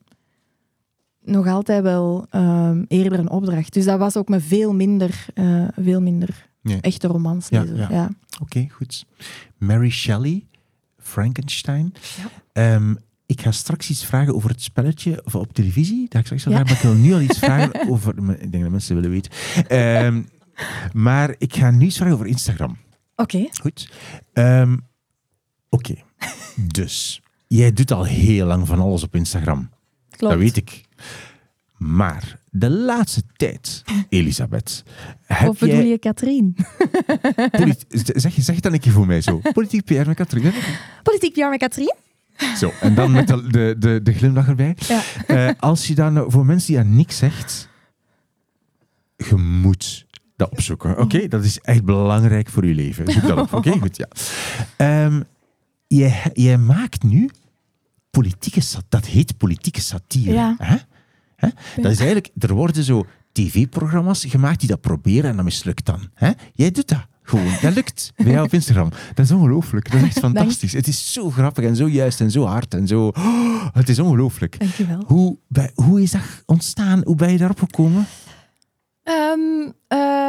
nog altijd wel um, eerder een opdracht. Dus dat was ook met veel minder, uh, veel minder echte romans lezen. Ja, ja. Oké, goed. Mary Shelley, Frankenstein. Um, ik ga straks iets vragen over het spelletje of op televisie. Dat ik straks vragen, maar ik wil nu al iets vragen over... Ik denk dat mensen willen weten. maar ik ga nu iets vragen over Instagram. Oké. Goed. Um, Oké. dus, jij doet al heel lang van alles op Instagram. Klopt. Dat weet ik. Maar de laatste tijd, Elisabeth. of bedoel jij... je Katrien? zeg, zeg het dan een keer voor mij zo. Politiek PR met Katrien. Politiek PR met Katrien? Zo, en dan met de, de, de, de glimlach erbij. Ja. Uh, als je dan, voor mensen die aan niks zegt, je moet dat opzoeken. Oké, dat is echt belangrijk voor je leven. Zoek dat op. Oké, goed, ja. Um, jij, jij maakt nu politieke dat heet politieke satire. Ja. Hè? Hè? Dat is eigenlijk, er worden zo tv-programma's gemaakt die dat proberen en dat mislukt dan. Hè? Jij doet dat. Gewoon, dat lukt bij jou op Instagram. Dat is ongelooflijk. Dat is echt fantastisch. Het is zo grappig en zo juist en zo hard en zo. Oh, het is ongelooflijk. Dankjewel. Hoe, bij, hoe is dat ontstaan? Hoe ben je daarop gekomen? Um, uh,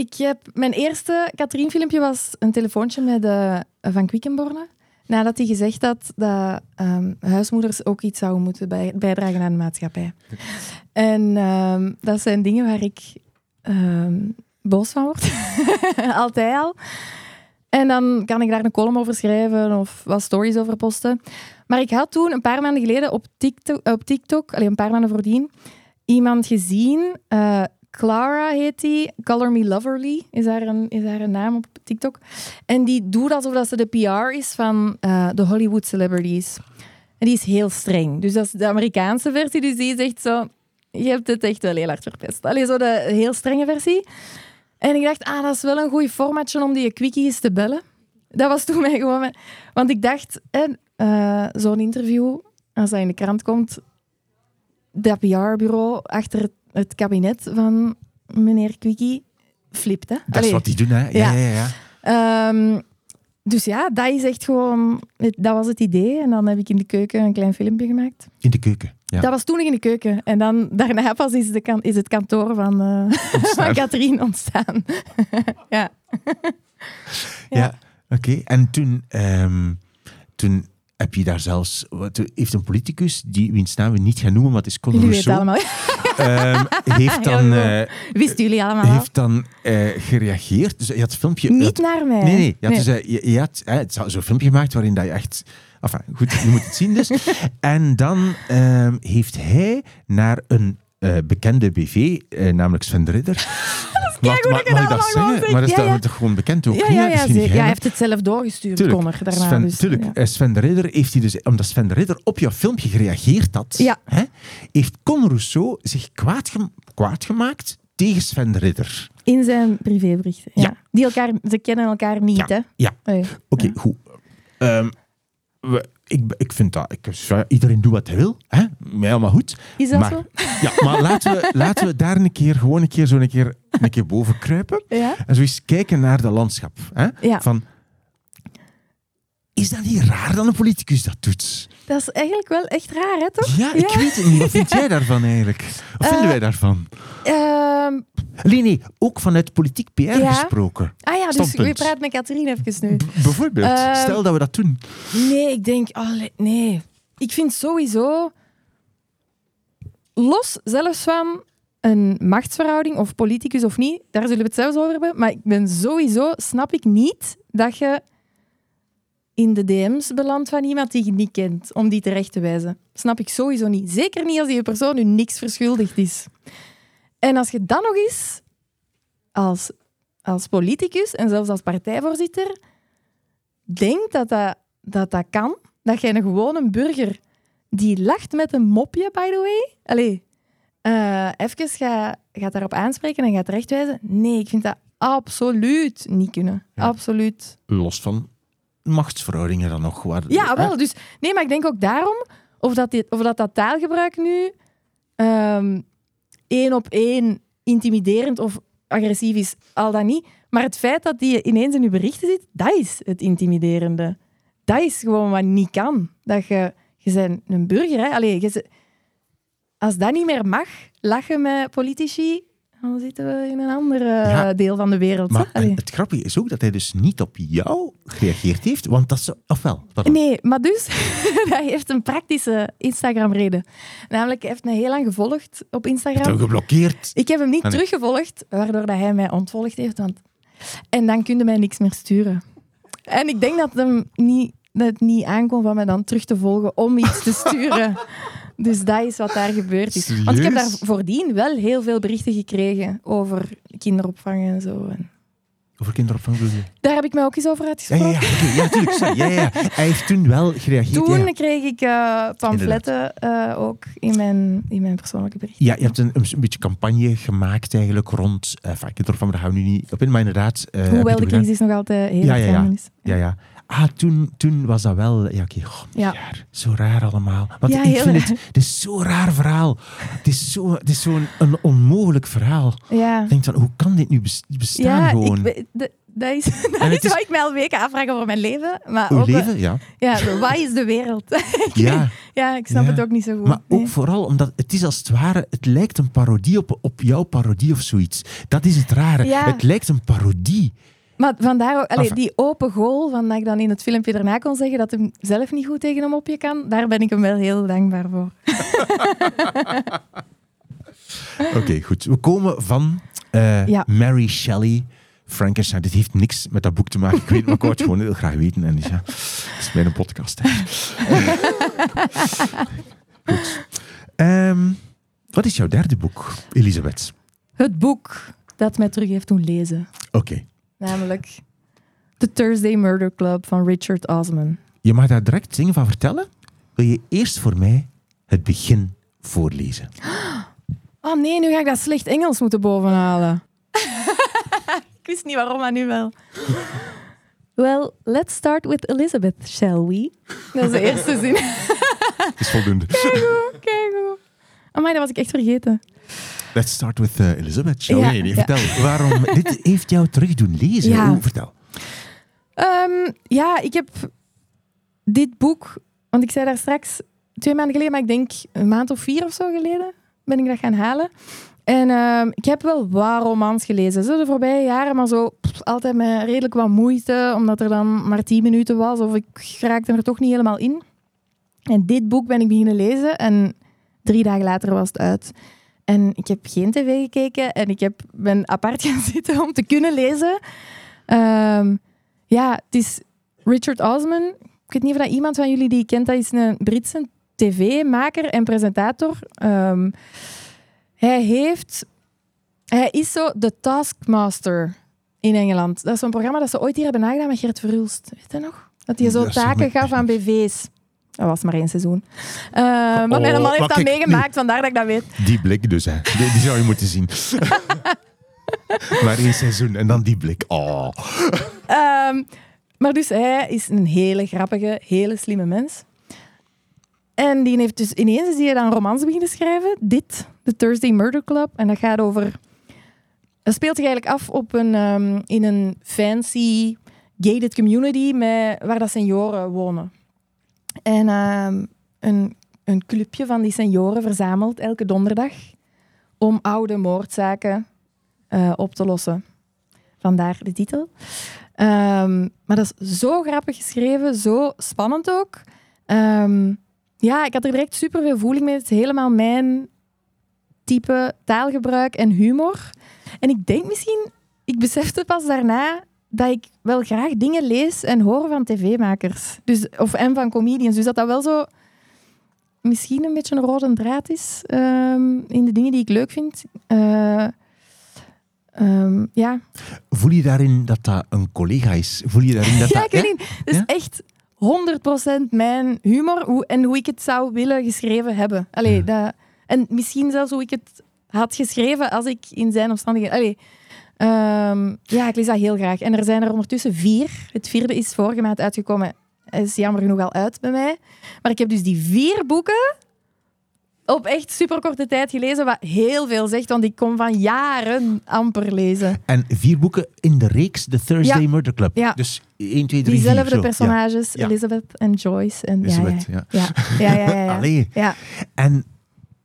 ik heb, mijn eerste Katrien-filmpje was een telefoontje met uh, Van Quickenborne. Nadat hij gezegd had dat um, huismoeders ook iets zouden moeten bij, bijdragen aan de maatschappij. En um, dat zijn dingen waar ik boos van word. Altijd al. En dan kan ik daar een column over schrijven of wat stories over posten. Maar ik had toen een paar maanden geleden op TikTok, op TikTok alleen een paar maanden voordien, iemand gezien. Uh, Clara heet die. Color Me Loverly is haar, een, is haar een naam op TikTok. En die doet alsof dat ze de PR is van uh, de Hollywood celebrities. En die is heel streng. Dus dat is de Amerikaanse versie. Dus die zegt zo... Je hebt het echt wel heel hard verpest. Alleen zo de heel strenge versie. En ik dacht, ah, dat is wel een goed formatje om die quickies te bellen. Dat was toen mij gewoon... Want ik dacht, uh, zo'n interview, als dat in de krant komt, dat PR-bureau achter het kabinet van meneer Quickie flipt. Hè? Dat is wat die doen, hè? Ja, ja, ja. ja. Um, dus ja, dat is echt gewoon... Dat was het idee. En dan heb ik in de keuken een klein filmpje gemaakt. In de keuken? Ja. Dat was toen in de keuken. En dan, daarna pas is, de, is het kantoor van, uh, van Katrien ontstaan. ja. ja. ja. oké. En toen, um, toen heb je daar zelfs... Wat, heeft een politicus, die, wiens naam we niet gaan noemen, maar het is Conor Rousseau... allemaal. Um, heeft dan... Uh, Wisten jullie allemaal? Heeft dan uh, gereageerd. Dus je had het filmpje... Niet naar mij. Nee, nee. Je had, nee. Dus, uh, je, je had zo'n filmpje gemaakt waarin dat je echt... Enfin, goed, je moet het zien dus. en dan um, heeft hij naar een eh, bekende BV, eh, namelijk Sven de Ridder. Dat mag ik dat dat zeggen? Maar dat is Ja, toch gewoon bekend ook? Ja, ja? Dat ja, is. Ja, hij heeft het zelf doorgestuurd, Tuurlijk. Connor, daarna. Sven, dus, tuurlijk. Eh, Sven de Ridder heeft hij dus, omdat Sven de Ridder op jouw filmpje gereageerd had, hè, heeft Con Rousseau zich kwaad, kwaad gemaakt tegen Sven de Ridder. In zijn privéberichten. Ja. Die elkaar, ze kennen elkaar niet, Ja, hè? ja. Oei. Oké, Ja. goed. Ehm, we- ik, ik vind dat... Ik, iedereen doet wat hij wil. Hè? Mij allemaal goed. Is dat maar, zo? Ja, maar laten we, laten we daar een keer gewoon een keer zo een keer, een keer boven kruipen. Ja? En zo eens kijken naar de landschap. Hè? Ja. Van, is dat niet raar dat een politicus dat doet? Dat is eigenlijk wel echt raar, hè, toch? Ja, ik weet het niet. Wat vind jij daarvan eigenlijk? Wat vinden Eh, wij daarvan? Nee, nee, ook vanuit politiek PR Ja. gesproken. ah ja, dus we praten met Katrien even nu. B- bijvoorbeeld, Ehm, stel dat we dat doen. Nee, ik denk... nee. Ik vind sowieso... Los zelfs van een machtsverhouding, of politicus of niet, daar zullen we het zelfs over hebben, maar ik ben sowieso... Snap ik niet dat je in de DM's belandt van iemand die je niet kent, om die terecht te wijzen. Snap ik sowieso niet. Zeker niet als die persoon u niks verschuldigd is. En als je dan nog eens als, als politicus en zelfs als partijvoorzitter denkt dat dat, dat dat kan, dat jij een gewone burger die lacht met een mopje, by the way, allee, eh even gaat, gaat daarop aanspreken en gaat terechtwijzen. Nee, ik vind dat absoluut niet kunnen. Ja. Absoluut. Los van machtsverhoudingen dan nog. Waar, Ja, hè? wel. Dus, nee, maar ik denk ook daarom, of dat, dit, of dat, dat taalgebruik nu ehm, één op één intimiderend of agressief is, al dan niet. Maar het feit dat die ineens in je berichten zit, dat is het intimiderende. Dat is gewoon wat niet kan. Dat je, je bent een burger, hè. Allee, je als dat niet meer mag, lachen met politici, dan zitten we in een ander eh, Ja. deel van de wereld. Maar. Allee. het grappige is ook dat hij dus niet op jou gereageerd heeft, want dat is... Ofwel, pardon. Nee, maar dus, hij heeft een praktische Instagram-reden. Namelijk, hij heeft me heel lang gevolgd op Instagram. hem geblokkeerd. Ik heb hem niet Ah, nee. teruggevolgd, waardoor dat hij mij ontvolgd heeft. Want... En dan kun je mij niks meer sturen. En ik denk dat, hem niet, dat het niet aankomt van mij dan terug te volgen om iets te sturen. dus dat is wat daar gebeurd is. Want ik heb daar voordien wel heel veel berichten gekregen over kinderopvang en zo. En Over kinderopvang daar heb ik mij ook eens over Ja, uitgesproken. ja, ja, ja, tuurlijk. sorry. Ja, ja, ja. Hij heeft toen wel gereageerd. Toen ja, ja. kreeg ik eh, pamfletten eh, ook in mijn, in mijn persoonlijke berichten. Ja, je hebt een, een beetje campagne gemaakt eigenlijk rond... Uh, kinderopvang, daar gaan we nu niet op in, maar inderdaad... Hoewel de crisis nog altijd heel Ja, ja, ja. Ja, ja. Ah, toen, toen was dat wel... Ja, oké. Ja. Zo raar allemaal. Want Ja, ik vind raar. het... Het is zo'n raar verhaal. Het is zo'n het is zo'n een onmogelijk verhaal. Ja, Ik denk van, hoe kan dit nu bes- bestaan ja gewoon? ik, weet- de- dat is, dat is is- wat ik mij al weken afvraag over mijn leven. Maar Uw ook, leven, ja. Ja, zo, wat is de wereld? Ja, ja, ik snap Ja. het ook niet zo goed. maar ook vooral omdat het is als het ware, het lijkt een parodie op, op jouw parodie of zoiets. Dat is het rare. Ja. Het lijkt een parodie. Maar vandaar allee, die open goal, van dat ik dan in het filmpje daarna kon zeggen dat hij zelf niet goed tegen hem op je kan, daar ben ik hem wel heel dankbaar voor. Oké, goed. We komen van eh, Ja. Mary Shelley, Frankenstein. Dit heeft niks met dat boek te maken. Ik weet het, maar ik wou het gewoon heel graag weten. En dus, ja, het is mijn podcast. Goed. Ehm, wat is jouw derde boek, Elisabeth? Het boek dat mij terug heeft doen lezen. Oké. Namelijk The Thursday Murder Club van Richard Osman. Je mag daar direct dingen van vertellen. Wil je eerst voor mij het begin voorlezen? Oh nee, nu ga ik dat slecht Engels moeten bovenhalen. ik wist niet waarom, maar nu wel. Well, let's start with Elizabeth, shall we? Dat is de eerste zin. Is voldoende. Keigoed, keigoed. Amai, dat was ik echt vergeten. Let's start with eh, Elizabeth. Ja? Nee, ja. Vertel, waarom... dit heeft jou terug doen lezen. Ja. Hoe, vertel. Ehm, ja, ik heb dit boek, want ik zei daar straks twee maanden geleden, maar ik denk een maand of vier of zo geleden, ben ik dat gaan halen. En ehm, ik heb wel wat romans gelezen, zo de voorbije jaren, maar zo pff, altijd met redelijk wat moeite, omdat er dan maar tien minuten was of ik raakte er toch niet helemaal in. En dit boek ben ik beginnen lezen en drie dagen later was het uit. En ik heb geen tv gekeken en ik heb, ben apart gaan zitten om te kunnen lezen. Ehm, ja, het is Richard Osman. Ik weet niet of dat iemand van jullie die kent, dat is een Britse tv-maker en presentator. Ehm, Hij heeft... Hij is zo de taskmaster in Engeland. Dat is zo'n programma dat ze ooit hier hebben nagedaan met Gert Verhulst. Weet je nog? Dat hij zo taken gaf aan BV's. Dat was maar één seizoen. Eh, maar mijn Oh, man heeft dat kijk, meegemaakt, vandaar dat ik dat weet. Die blik dus, hè. Die, die zou je moeten zien. maar één seizoen en dan die blik. Oh. Ehm, maar dus hij is een hele grappige, hele slimme mens. En die heeft dus ineens is hij dan romans beginnen schrijven. Dit, The Thursday Murder Club. En dat gaat over... Dat speelt zich eigenlijk af op een, ehm, in een fancy gated community met, waar dat senioren wonen. En ehm, een, een clubje van die senioren verzamelt elke donderdag om oude moordzaken eh, op te lossen. Vandaar de titel. Ehm, maar dat is zo grappig geschreven, zo spannend ook. Ehm, ja, ik had er direct super veel voeling mee. Het is helemaal mijn type taalgebruik en humor. En ik denk misschien, ik besefte pas daarna dat ik wel graag dingen lees en hoor van tv-makers. Dus, of, en van comedians. Dus dat dat wel zo misschien een beetje een rode draad is ehm, in de dingen die ik leuk vind. Eh, ehm, ja, Voel je daarin dat dat een collega is? Voel je daarin dat ja, dat... ik weet niet. Het is Ja? echt 100% mijn humor hoe, en hoe ik het zou willen geschreven hebben. Allee, Ja. dat, en misschien zelfs hoe ik het had geschreven als ik in zijn omstandigheden... Allee, ehm, ja, ik lees dat heel graag. En er zijn er ondertussen vier. Het vierde is vorige maand uitgekomen. Is jammer genoeg al uit bij mij. Maar ik heb dus die vier boeken op echt superkorte tijd gelezen, wat heel veel zegt, want ik kom van jaren amper lezen. En vier boeken in de reeks The Thursday Ja. Murder Club. Ja. Dus 1, 2, 3, 4. Diezelfde personages, Ja. Elizabeth en Joyce. En, Ja. Elizabeth, ja. Ja, ja, ja. ja. Allee. ja. En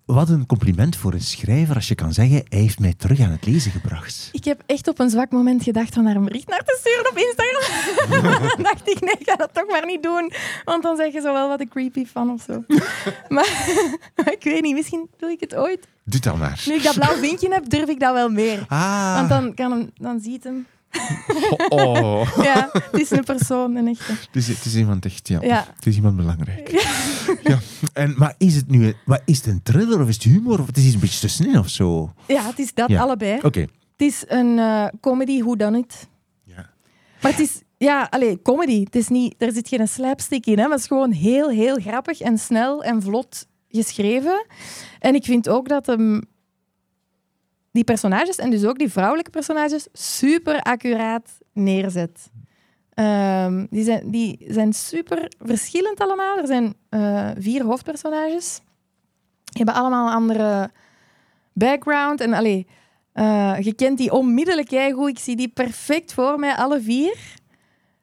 wat een compliment voor een schrijver als je kan zeggen, hij heeft mij terug aan het lezen gebracht. Ik heb echt op een zwak moment gedacht van daar een bericht naar te sturen op Instagram. Dan dacht ik, nee, ik ga dat toch maar niet doen. Want dan zeg je zo wel wat een creepy fan of zo. maar, maar ik weet niet, misschien doe ik het ooit. Doe dat maar. Nu ik dat blauw vinkje heb, durf ik dat wel meer. Ah. Want dan, kan hem, dan ziet hem. Oh. Ja, het is een persoon, een echte. Het is, het is iemand echt, ja. Ja. Het is iemand belangrijk. Ja. En, maar is het nu wat is het een thriller of is het humor? Of het is iets een beetje tussenin of zo? Oké. Ja, het is dat, Ja. allebei. Het is een eh, comedy who done it. Ja. Maar het is, ja, alleen comedy. Het is niet, er zit geen slapstick in, hè, maar het is gewoon heel, heel grappig en snel en vlot geschreven. En ik vind ook dat hem die personages, en dus ook die vrouwelijke personages, super accuraat neerzet. Ehm, die, zijn, die zijn super verschillend allemaal. Er zijn eh, vier hoofdpersonages. Die hebben allemaal een andere background. En allee, eh, je kent die onmiddellijk goed. Ik zie die perfect voor mij, alle vier.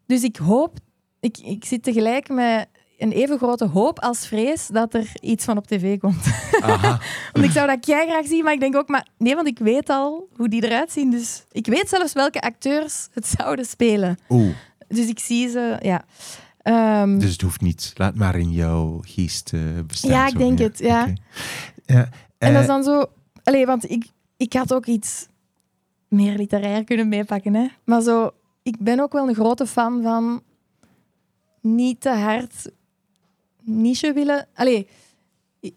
Dus ik hoop... Ik, ik zit tegelijk met een even grote hoop als vrees dat er iets van op tv komt. Aha. Want ik zou dat jij graag zien, maar ik denk ook... Maar nee, want ik weet al hoe die eruit zien. Dus ik weet zelfs welke acteurs het zouden spelen. Oeh, Dus ik zie ze... Ja. Ehm, dus het hoeft niet. Laat maar in jouw geest eh, bestaan. Ja, ik denk het, ja. Ja, En dat is eh, dan zo... Allee, want ik, ik had ook iets meer literair kunnen meepakken. Hè? Maar zo, ik ben ook wel een grote fan van niet te hard niche willen... Allee,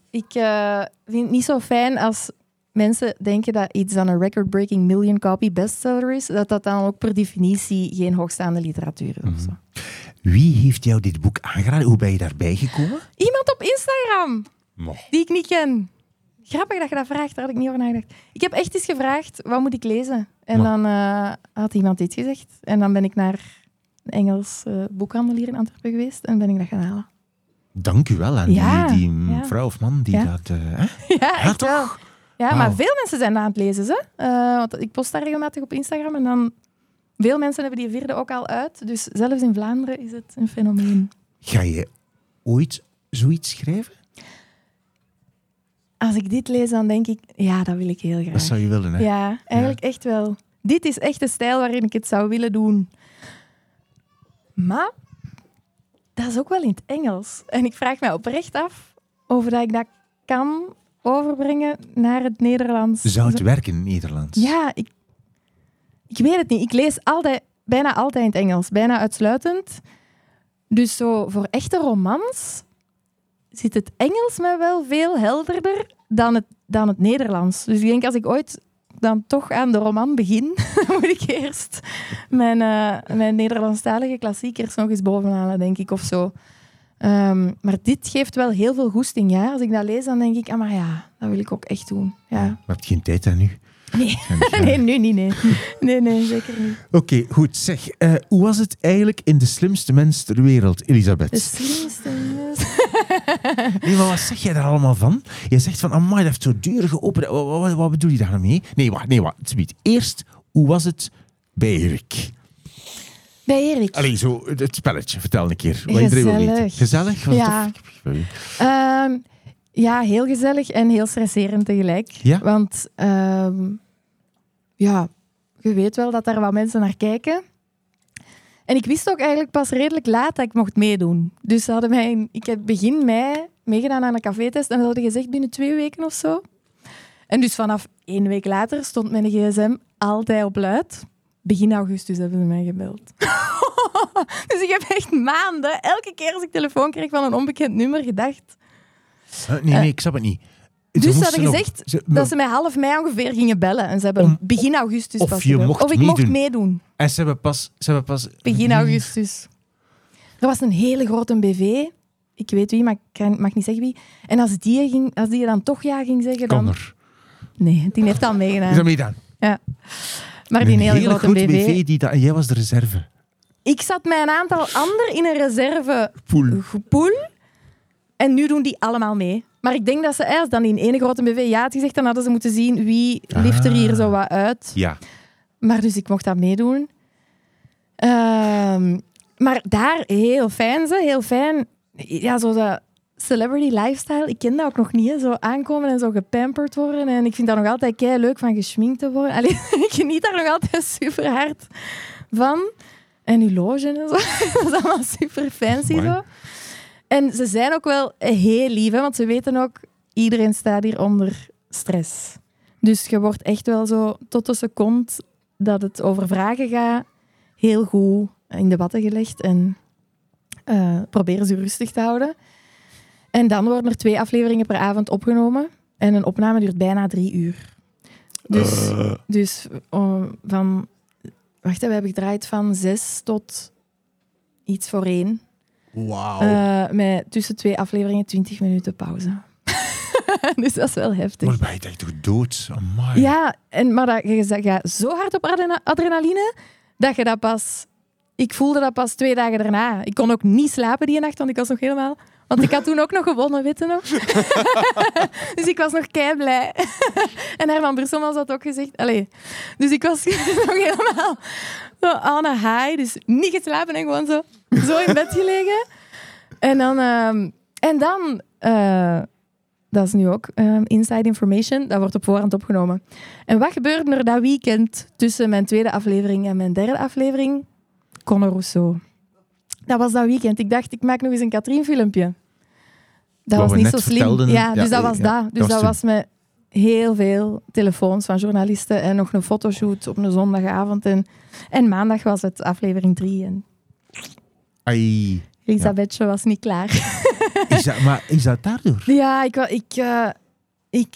ik, eh, vind het niet zo fijn als mensen denken dat iets dan een record-breaking million copy bestseller is, dat dat dan ook per definitie geen hoogstaande literatuur is. zo. Wie heeft jou dit boek aangeraden? Hoe ben je daarbij gekomen? Iemand op Instagram! Mo. die ik niet ken. Grappig dat je dat vraagt, daar had ik niet over nagedacht. Ik heb echt eens gevraagd, wat moet ik lezen? En dan eh, had iemand dit gezegd. En dan ben ik naar een Engels eh, boekhandel hier in Antwerpen geweest en ben ik dat gaan halen. Dank u wel aan Ja, die, die ja. vrouw of man die Ja. dat... eh? Ja, echt toch? wel. Ja, maar veel mensen zijn aan het lezen. Ze. Eh, want ik post daar regelmatig op Instagram en dan... Veel mensen hebben die vierde ook al uit. Dus zelfs in Vlaanderen is het een fenomeen. Ga je ooit zoiets schrijven? Als ik dit lees, dan denk ik... Ja, dat wil ik heel graag. Dat zou je willen, hè? Ja, eigenlijk echt wel. Dit is echt de stijl waarin ik het zou willen doen. Maar dat is ook wel in het Engels. En ik vraag me oprecht af of dat ik dat kan overbrengen naar het Nederlands. Zou het werken in het Nederlands? Ja, ik, ik weet het niet. Ik lees altijd, bijna altijd in het Engels, bijna uitsluitend. Dus zo voor echte romans zit het Engels me wel veel helderder dan het dan het Nederlands. Dus ik denk als ik ooit dan toch aan de roman begin, moet ik eerst mijn, uh, mijn Nederlandstalige klassiekers nog eens bovenhalen, denk ik, of zo. Um, maar dit geeft wel heel veel goesting. Ja? Als ik dat lees, dan denk ik, ah, maar ja, dat wil ik ook echt doen. Ja. Maar heb je geen tijd aan nu? Nee, nee nu niet. Nee, nee, nee zeker niet. Oké, goed. Zeg, uh, hoe was het eigenlijk in De Slimste Mens ter Wereld, Elisabeth? De slimste mens? Nee, maar wat zeg jij daar allemaal van? Je zegt van, amai, dat heeft zo duur geopend. Wat, wat, wat, bedoel je daarmee? Nee, wacht, nee, wacht. Eerst, hoe was het bij Erik? Bij Erik? Alleen zo, het spelletje. Vertel een keer. Wat gezellig. Gezellig? ja. Um, ja, heel gezellig en heel stresserend tegelijk. Ja? Want um, ja, je weet wel dat daar wat mensen naar kijken. En ik wist ook eigenlijk pas redelijk laat dat ik mocht meedoen. Dus ze hadden mij, ik heb begin mei meegedaan aan een cafetest en ze hadden gezegd binnen twee weken of zo. En dus vanaf één week later stond mijn gsm altijd op luid. Begin augustus hebben ze mij gebeld. dus ik heb echt maanden, elke keer als ik telefoon kreeg van een onbekend nummer, gedacht... nee, nee, ik snap het niet. Dus ze hadden gezegd dat ze mij half mei ongeveer gingen bellen. En ze hebben begin augustus of pas je mocht Of ik meedoen. mocht meedoen. En ze hebben pas... Ze hebben pas begin augustus. Er was een hele grote BV. Ik weet wie, maar ik mag niet zeggen wie. En als die, ging, als die dan toch ja ging zeggen, dan... Connor. Nee, die heeft al meegedaan. Is dat meegedaan? Ja. Maar die hele, grote, BV... BV die dat, en jij was de reserve. Ik zat met een aantal anderen in een reserve pool. pool. En nu doen die allemaal mee. Maar ik denk dat ze eerst dan in één grote BV ja had gezegd, dan hadden ze moeten zien wie lift er hier Ah. zo wat uit. Ja. Maar dus ik mocht dat meedoen. Ehm, maar daar heel fijn ze, heel fijn. Ja, zo dat celebrity lifestyle. Ik ken dat ook nog niet. Hè. Zo aankomen en zo gepamperd worden. En ik vind dat nog altijd kei leuk van geschminkt te worden. Allee, ik geniet daar nog altijd super hard van. En uw loge en zo. dat is allemaal super fancy zo. En ze zijn ook wel heel lief, hè, want ze weten ook, iedereen staat hier onder stress. Dus je wordt echt wel zo tot de seconde dat het over vragen gaat, heel goed in de watten gelegd en eh, proberen ze rustig te houden. En dan worden er twee afleveringen per avond opgenomen en een opname duurt bijna drie uur. Dus, Eh. dus oh, van, wacht, we hebben gedraaid van zes tot iets voor één. Wauw. Eh, met tussen twee afleveringen 20 minuten pauze. dus dat is wel heftig. Maar ben je echt toch dood? Amai. Ja, en, maar dat, je gaat zo hard op adrena- adrenaline dat je dat pas. Ik voelde dat pas twee dagen daarna. Ik kon ook niet slapen die nacht, want ik was nog helemaal. Want ik had toen ook nog gewonnen, weet je nog? dus ik was nog kei blij. en Herman Brusselmans had ook gezegd. Allee. Dus ik was nog helemaal zo aan een high. Dus niet geslapen en gewoon zo, zo in bed gelegen. En dan, ehm, en dan eh, dat is nu ook ehm, inside information, dat wordt op voorhand opgenomen. En wat gebeurde er dat weekend tussen mijn tweede aflevering en mijn derde aflevering? Conor Rousseau. Dat was dat weekend. Ik dacht, ik maak nog eens een Katrien-filmpje. Dat Wat was niet zo slim. Ja, dus dat was ja, dat. Dus dat dat was was met heel veel telefoons van journalisten en nog een fotoshoot op een zondagavond. En, en maandag was het aflevering drie en Ai. Elisabethje was niet klaar. Is dat, maar is dat daardoor? Ja, ik, ik, eh, ik,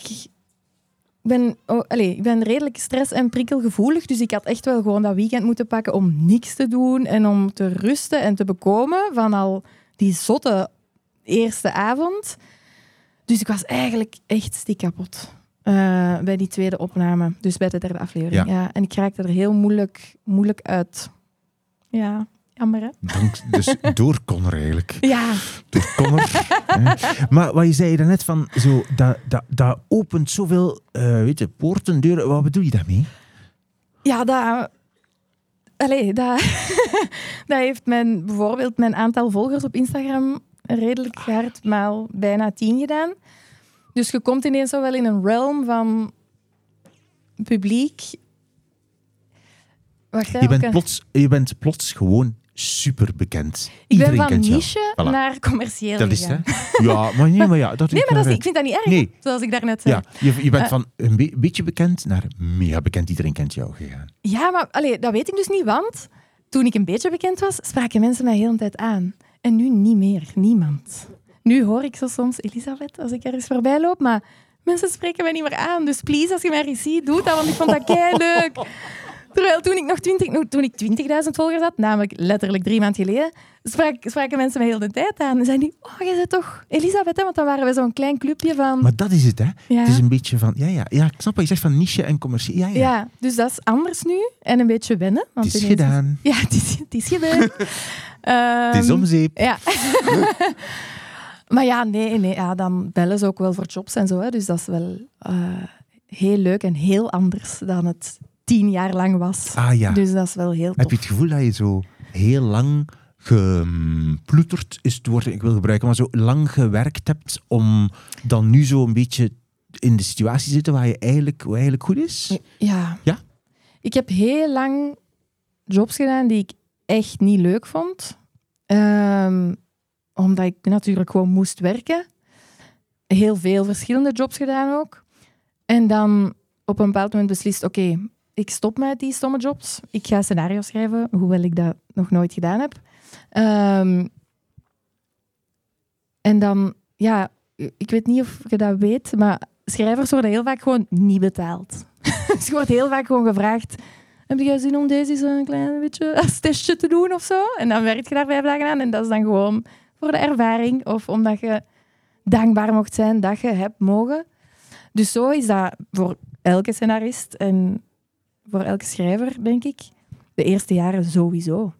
ben, oh, allez, ik ben redelijk stress- en prikkelgevoelig. Dus ik had echt wel gewoon dat weekend moeten pakken om niks te doen en om te rusten en te bekomen van al die zotte eerste avond. Dus ik was eigenlijk echt stik kapot eh, bij die tweede opname. Dus bij de derde aflevering. Ja. Ja. En ik raakte er heel moeilijk, moeilijk uit. Ja, jammer hè? Dank, dus door Connor eigenlijk. Ja, Door Connor. maar wat je zei daarnet van, zo, dat, dat, dat opent zoveel eh, weet je, poorten, deuren. Wat bedoel je daarmee? Ja, dat... Allee, dat, dat heeft mijn, bijvoorbeeld mijn aantal volgers op Instagram redelijk hard maal bijna tien gedaan. Dus je komt ineens zo wel in een realm van publiek. Wacht, hè, Je bent, plots, je bent plots gewoon super bekend. ik ben Iedereen van kent jou. niche Voilà. naar commercieel Dat is het? Ja, maar nee, maar ja. Dat Nee, maar dat is, ik vind dat niet erg, Nee. zoals ik daarnet zei. Ja, je, je bent Eh. van een be- beetje bekend naar mega bekend. Iedereen kent jou gegaan. Ja, maar allee, dat weet ik dus niet, want toen ik een beetje bekend was, spraken mensen mij heel de tijd aan. En nu niet meer, niemand. Nu hoor ik zo soms Elisabeth als ik ergens voorbij loop, maar mensen spreken mij niet meer aan. Dus please, als je mij eens ziet, doe dat, want ik vond dat kei leuk. Terwijl toen ik nog 20, toen ik 20.000 volgers had, namelijk letterlijk drie maanden geleden, sprak, spraken mensen mij heel de tijd aan. En zeiden die, oh, jij bent toch Elisabeth, hè? Want dan waren we zo'n klein clubje van... Maar dat is het, hè? Ja. Het is een beetje van, ja, ja, ja, ik snap wat je zegt van niche en commercie. Ja, ja. ja. dus dat is anders nu. En een beetje wennen. Want het is gedaan. Ja, het is, het is gedaan. Het is Ehm, om zeep. Ja. maar ja, nee, nee ja, dan bellen ze ook wel voor jobs en zo. Hè. Dus dat is wel eh, heel leuk en heel anders dan het tien jaar lang was. Ah ja. Dus dat is wel heel Heb tof. je het gevoel dat je zo heel lang geploeterd, is het woord dat ik wil gebruiken, maar zo lang gewerkt hebt om dan nu zo een beetje in de situatie te zitten waar je eigenlijk, wat eigenlijk goed is? Ja. Ja? Ik heb heel lang jobs gedaan die ik echt niet leuk vond. Ehm, omdat ik natuurlijk gewoon moest werken. Heel veel verschillende jobs gedaan ook. En dan op een bepaald moment beslist, oké, ik stop met die stomme jobs. Ik ga scenario schrijven, hoewel ik dat nog nooit gedaan heb. Ehm, en dan, ja, ik weet niet of je dat weet, maar schrijvers worden heel vaak gewoon niet betaald. dus je wordt heel vaak gewoon gevraagd, heb jij zin om deze een klein beetje testje te doen of zo? En dan werk je daar vijf dagen aan en dat is dan gewoon voor de ervaring of omdat je dankbaar mocht zijn dat je hebt mogen. Dus zo is dat voor elke scenarist en voor elke schrijver, denk ik, de eerste jaren sowieso.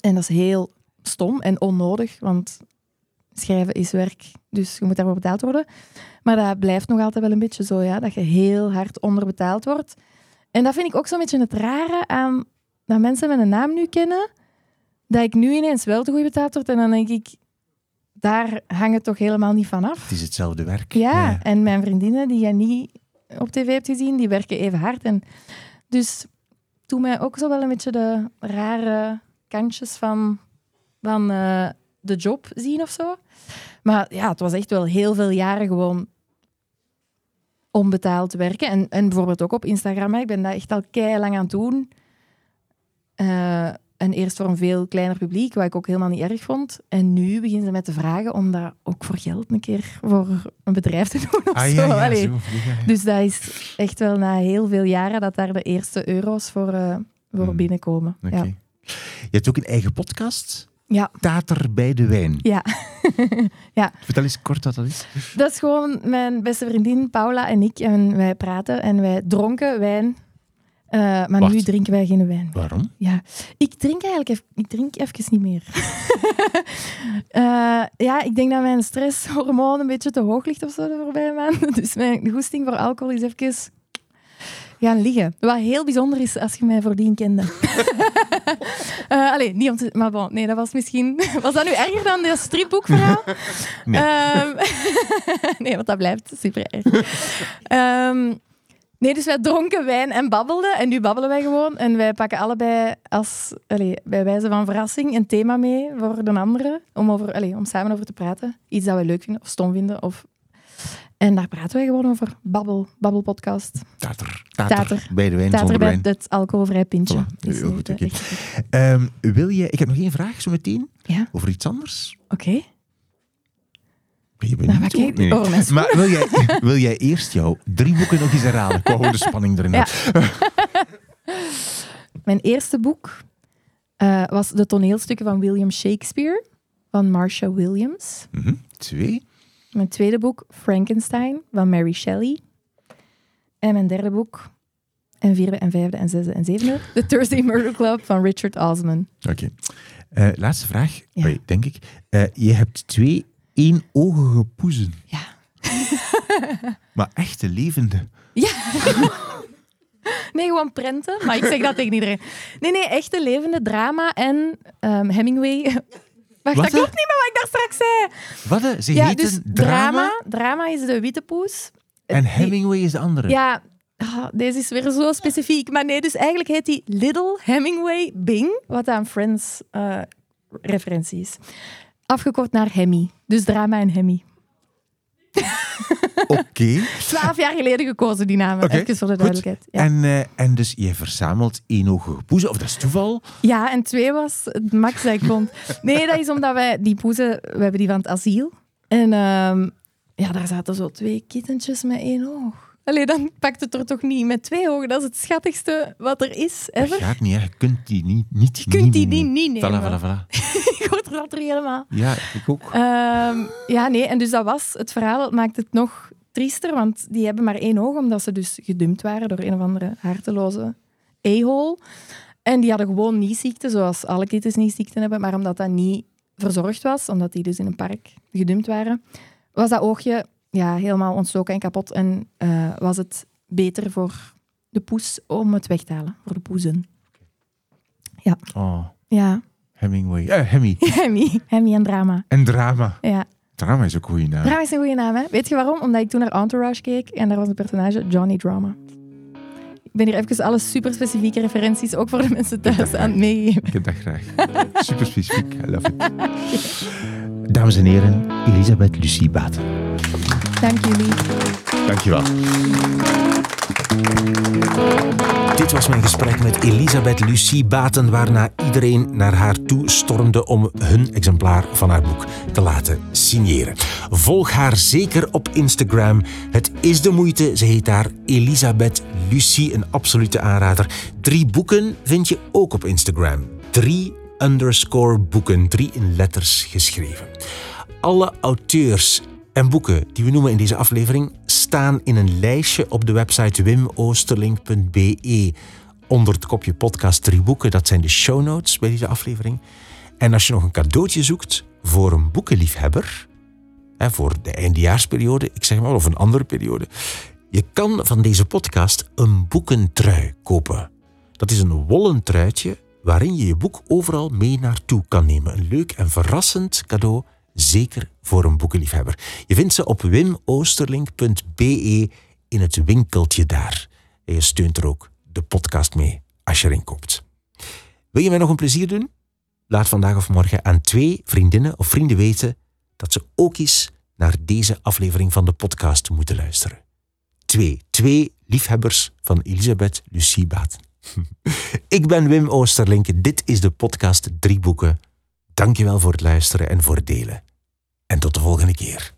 En dat is heel stom en onnodig, want schrijven is werk, dus je moet daarvoor betaald worden. Maar dat blijft nog altijd wel een beetje zo, ja, dat je heel hard onderbetaald wordt. En dat vind ik ook zo'n beetje het rare aan dat mensen mijn naam nu kennen, dat ik nu ineens wel te goed betaald word. En dan denk ik, daar hangt het toch helemaal niet van af. Het is hetzelfde werk. Ja, en mijn vriendinnen die jij niet op tv hebt gezien, die werken even hard. En dus doe mij ook zo wel een beetje de rare kantjes van, van eh, de job zien of zo. Maar ja, het was echt wel heel veel jaren gewoon onbetaald werken. En, en bijvoorbeeld ook op Instagram. Ik ben dat echt al kei lang aan het doen. Eh, en eerst voor een veel kleiner publiek, wat ik ook helemaal niet erg vond. En nu beginnen ze met te vragen om dat ook voor geld een keer voor een bedrijf te doen of Ah, zo. ja, ja, zo. Ja, ja. Dus dat is echt wel na heel veel jaren dat daar de eerste euro's voor, eh, voor Hmm. binnenkomen. Oké. Ja. Je hebt ook een eigen podcast, Ja. Tater bij de Wijn. Ja. Vertel eens kort wat dat is. Dat is gewoon mijn beste vriendin Paula en ik. En wij praten en wij dronken wijn. Eh, maar Wacht. nu drinken wij geen wijn. Waarom? Ja, ik drink eigenlijk even, ik drink even niet meer. Eh, ja, ik denk dat mijn stresshormoon een beetje te hoog ligt of zo de voorbije maanden. Dus mijn goesting voor alcohol is even gaan liggen. Wat heel bijzonder is als je mij voordien kende. Eh allee, niet om te... Maar bon, nee, dat was misschien... Was dat nu erger dan dat stripboekverhaal? Nee. Ehm, nee, want dat blijft super erg. Ehm, nee, dus wij dronken wijn en babbelden. En nu babbelen wij gewoon. En wij pakken allebei als, allee, bij wijze van verrassing een thema mee voor de andere. Om, over, allee, om samen over te praten. Iets dat we leuk vinden of stom vinden. Of... En daar praten wij gewoon over. Babbel, babbelpodcast. Tater. Tater. Tater. Bij de wijn Tater zonder bij wijn. het alcoholvrij pintje. Voilà. Dus, eh, goed, echt goed. Ehm, wil je... Ik heb nog één vraag zo meteen. Ja, Over iets anders. oké. Je Nou, kijk Nee, nee. Maar wil jij, wil jij eerst jouw drie boeken nog eens herhalen? Ik wou de spanning erin. Ja. Mijn eerste boek eh, was de toneelstukken van William Shakespeare. Van Marcia Williams. Mhm. Twee. Mijn tweede boek, Frankenstein, van Mary Shelley. En mijn derde boek, en vierde en vijfde en zesde en zevende, The Thursday Murder Club van Richard Osman. Oké. Eh, laatste vraag, Ja. Denk ik. Eh, je hebt twee éénogige poezen. Ja. Maar echte levende. Ja. Nee, gewoon prenten, maar ik zeg dat tegen iedereen. Nee, nee, echte levende drama en ehm, Hemingway. Wacht, Wat, dat klopt niet met wat ik daar straks zei. Wat? Ze Ja, heten dus drama, drama. Is de witte poes. en Die- Hemingway is de andere. Ja, ah, deze is weer zo specifiek. Maar nee, dus eigenlijk heet die Little Hemingway Bing, wat aan Friends eh, referentie is. Afgekort naar Hemmy. Dus drama en Hemmy. Oké. Twaalf jaar geleden gekozen, die namen. Oké, Even voor de duidelijkheid. Ja. En, eh, en dus je verzamelt éénogige poezen, of dat is toeval. ja, en twee was het max dat ik vond. Nee, dat is omdat wij die poezen, we hebben die van het asiel. En ehm, ja, daar zaten zo twee kittentjes met één oog. Allee, dan pakt het er toch niet met twee ogen. Dat is het schattigste wat er is, Dat ever. gaat niet, hè. Je kunt die niet, niet Je kunt die niet, niet Voilà, nemen. voilà, voilà. Ik er dat er helemaal. Ja, ik ook. Ehm, ja, nee, en dus dat was het verhaal. Het maakt het nog triester, want die hebben maar één oog, omdat ze dus gedumpt waren door een of andere harteloze a-hole. En die hadden gewoon niesziekte, zoals alle kittens niesziekten hebben, maar omdat dat niet verzorgd was, omdat die dus in een park gedumpt waren, was dat oogje ja, helemaal ontstoken en kapot. En eh, was het beter voor de poes om het weg te halen, voor de poezen. Oh, Ja, Hemingway. Eh, Hemmy. Hemmy, Hemmy en drama. En drama. Ja. Drama is ook een goede naam. Drama is een goede naam, hè? Weet je waarom? Omdat ik toen naar Entourage keek en daar was een personage, Johnny Drama. Ik ben hier even alle super specifieke referenties, ook voor de mensen thuis, aan het meegeven. Ik heb dat graag. Super specifiek. I love it. Dames en heren, Elisabeth Lucie Baten. Dank jullie. Dankjewel. Dit was mijn gesprek met Elisabeth Lucie Baten, waarna iedereen naar haar toe stormde om hun exemplaar van haar boek te laten signeren. Volg haar zeker op Instagram. Het is de moeite. Ze heet daar Elisabeth Lucie, een absolute aanrader. Drie boeken vind je ook op Instagram. Drie underscore boeken, drie in letters geschreven. Alle auteurs en boeken die we noemen in deze aflevering staan in een lijstje op de website wimoosterlink.be onder het kopje podcast drie boeken. Dat zijn de show notes bij deze aflevering. En als je nog een cadeautje zoekt voor een boekenliefhebber, voor de eindejaarsperiode, ik zeg maar, of een andere periode, je kan van deze podcast een boekentrui kopen. Dat is een wollen truitje waarin je je boek overal mee naartoe kan nemen. Een leuk en verrassend cadeau, zeker voor een boekenliefhebber. Je vindt ze op wimoosterlink.be in het winkeltje daar. En je steunt er ook de podcast mee als je erin koopt. Wil je mij nog een plezier doen? Laat vandaag of morgen aan twee vriendinnen of vrienden weten dat ze ook eens naar deze aflevering van de podcast moeten luisteren. Twee. Twee liefhebbers van Elisabeth Lucie Baten. Ik ben Wim Oosterlink. Dit is de podcast Drie Boeken. Dankjewel voor het luisteren en voor het delen. En tot de volgende keer.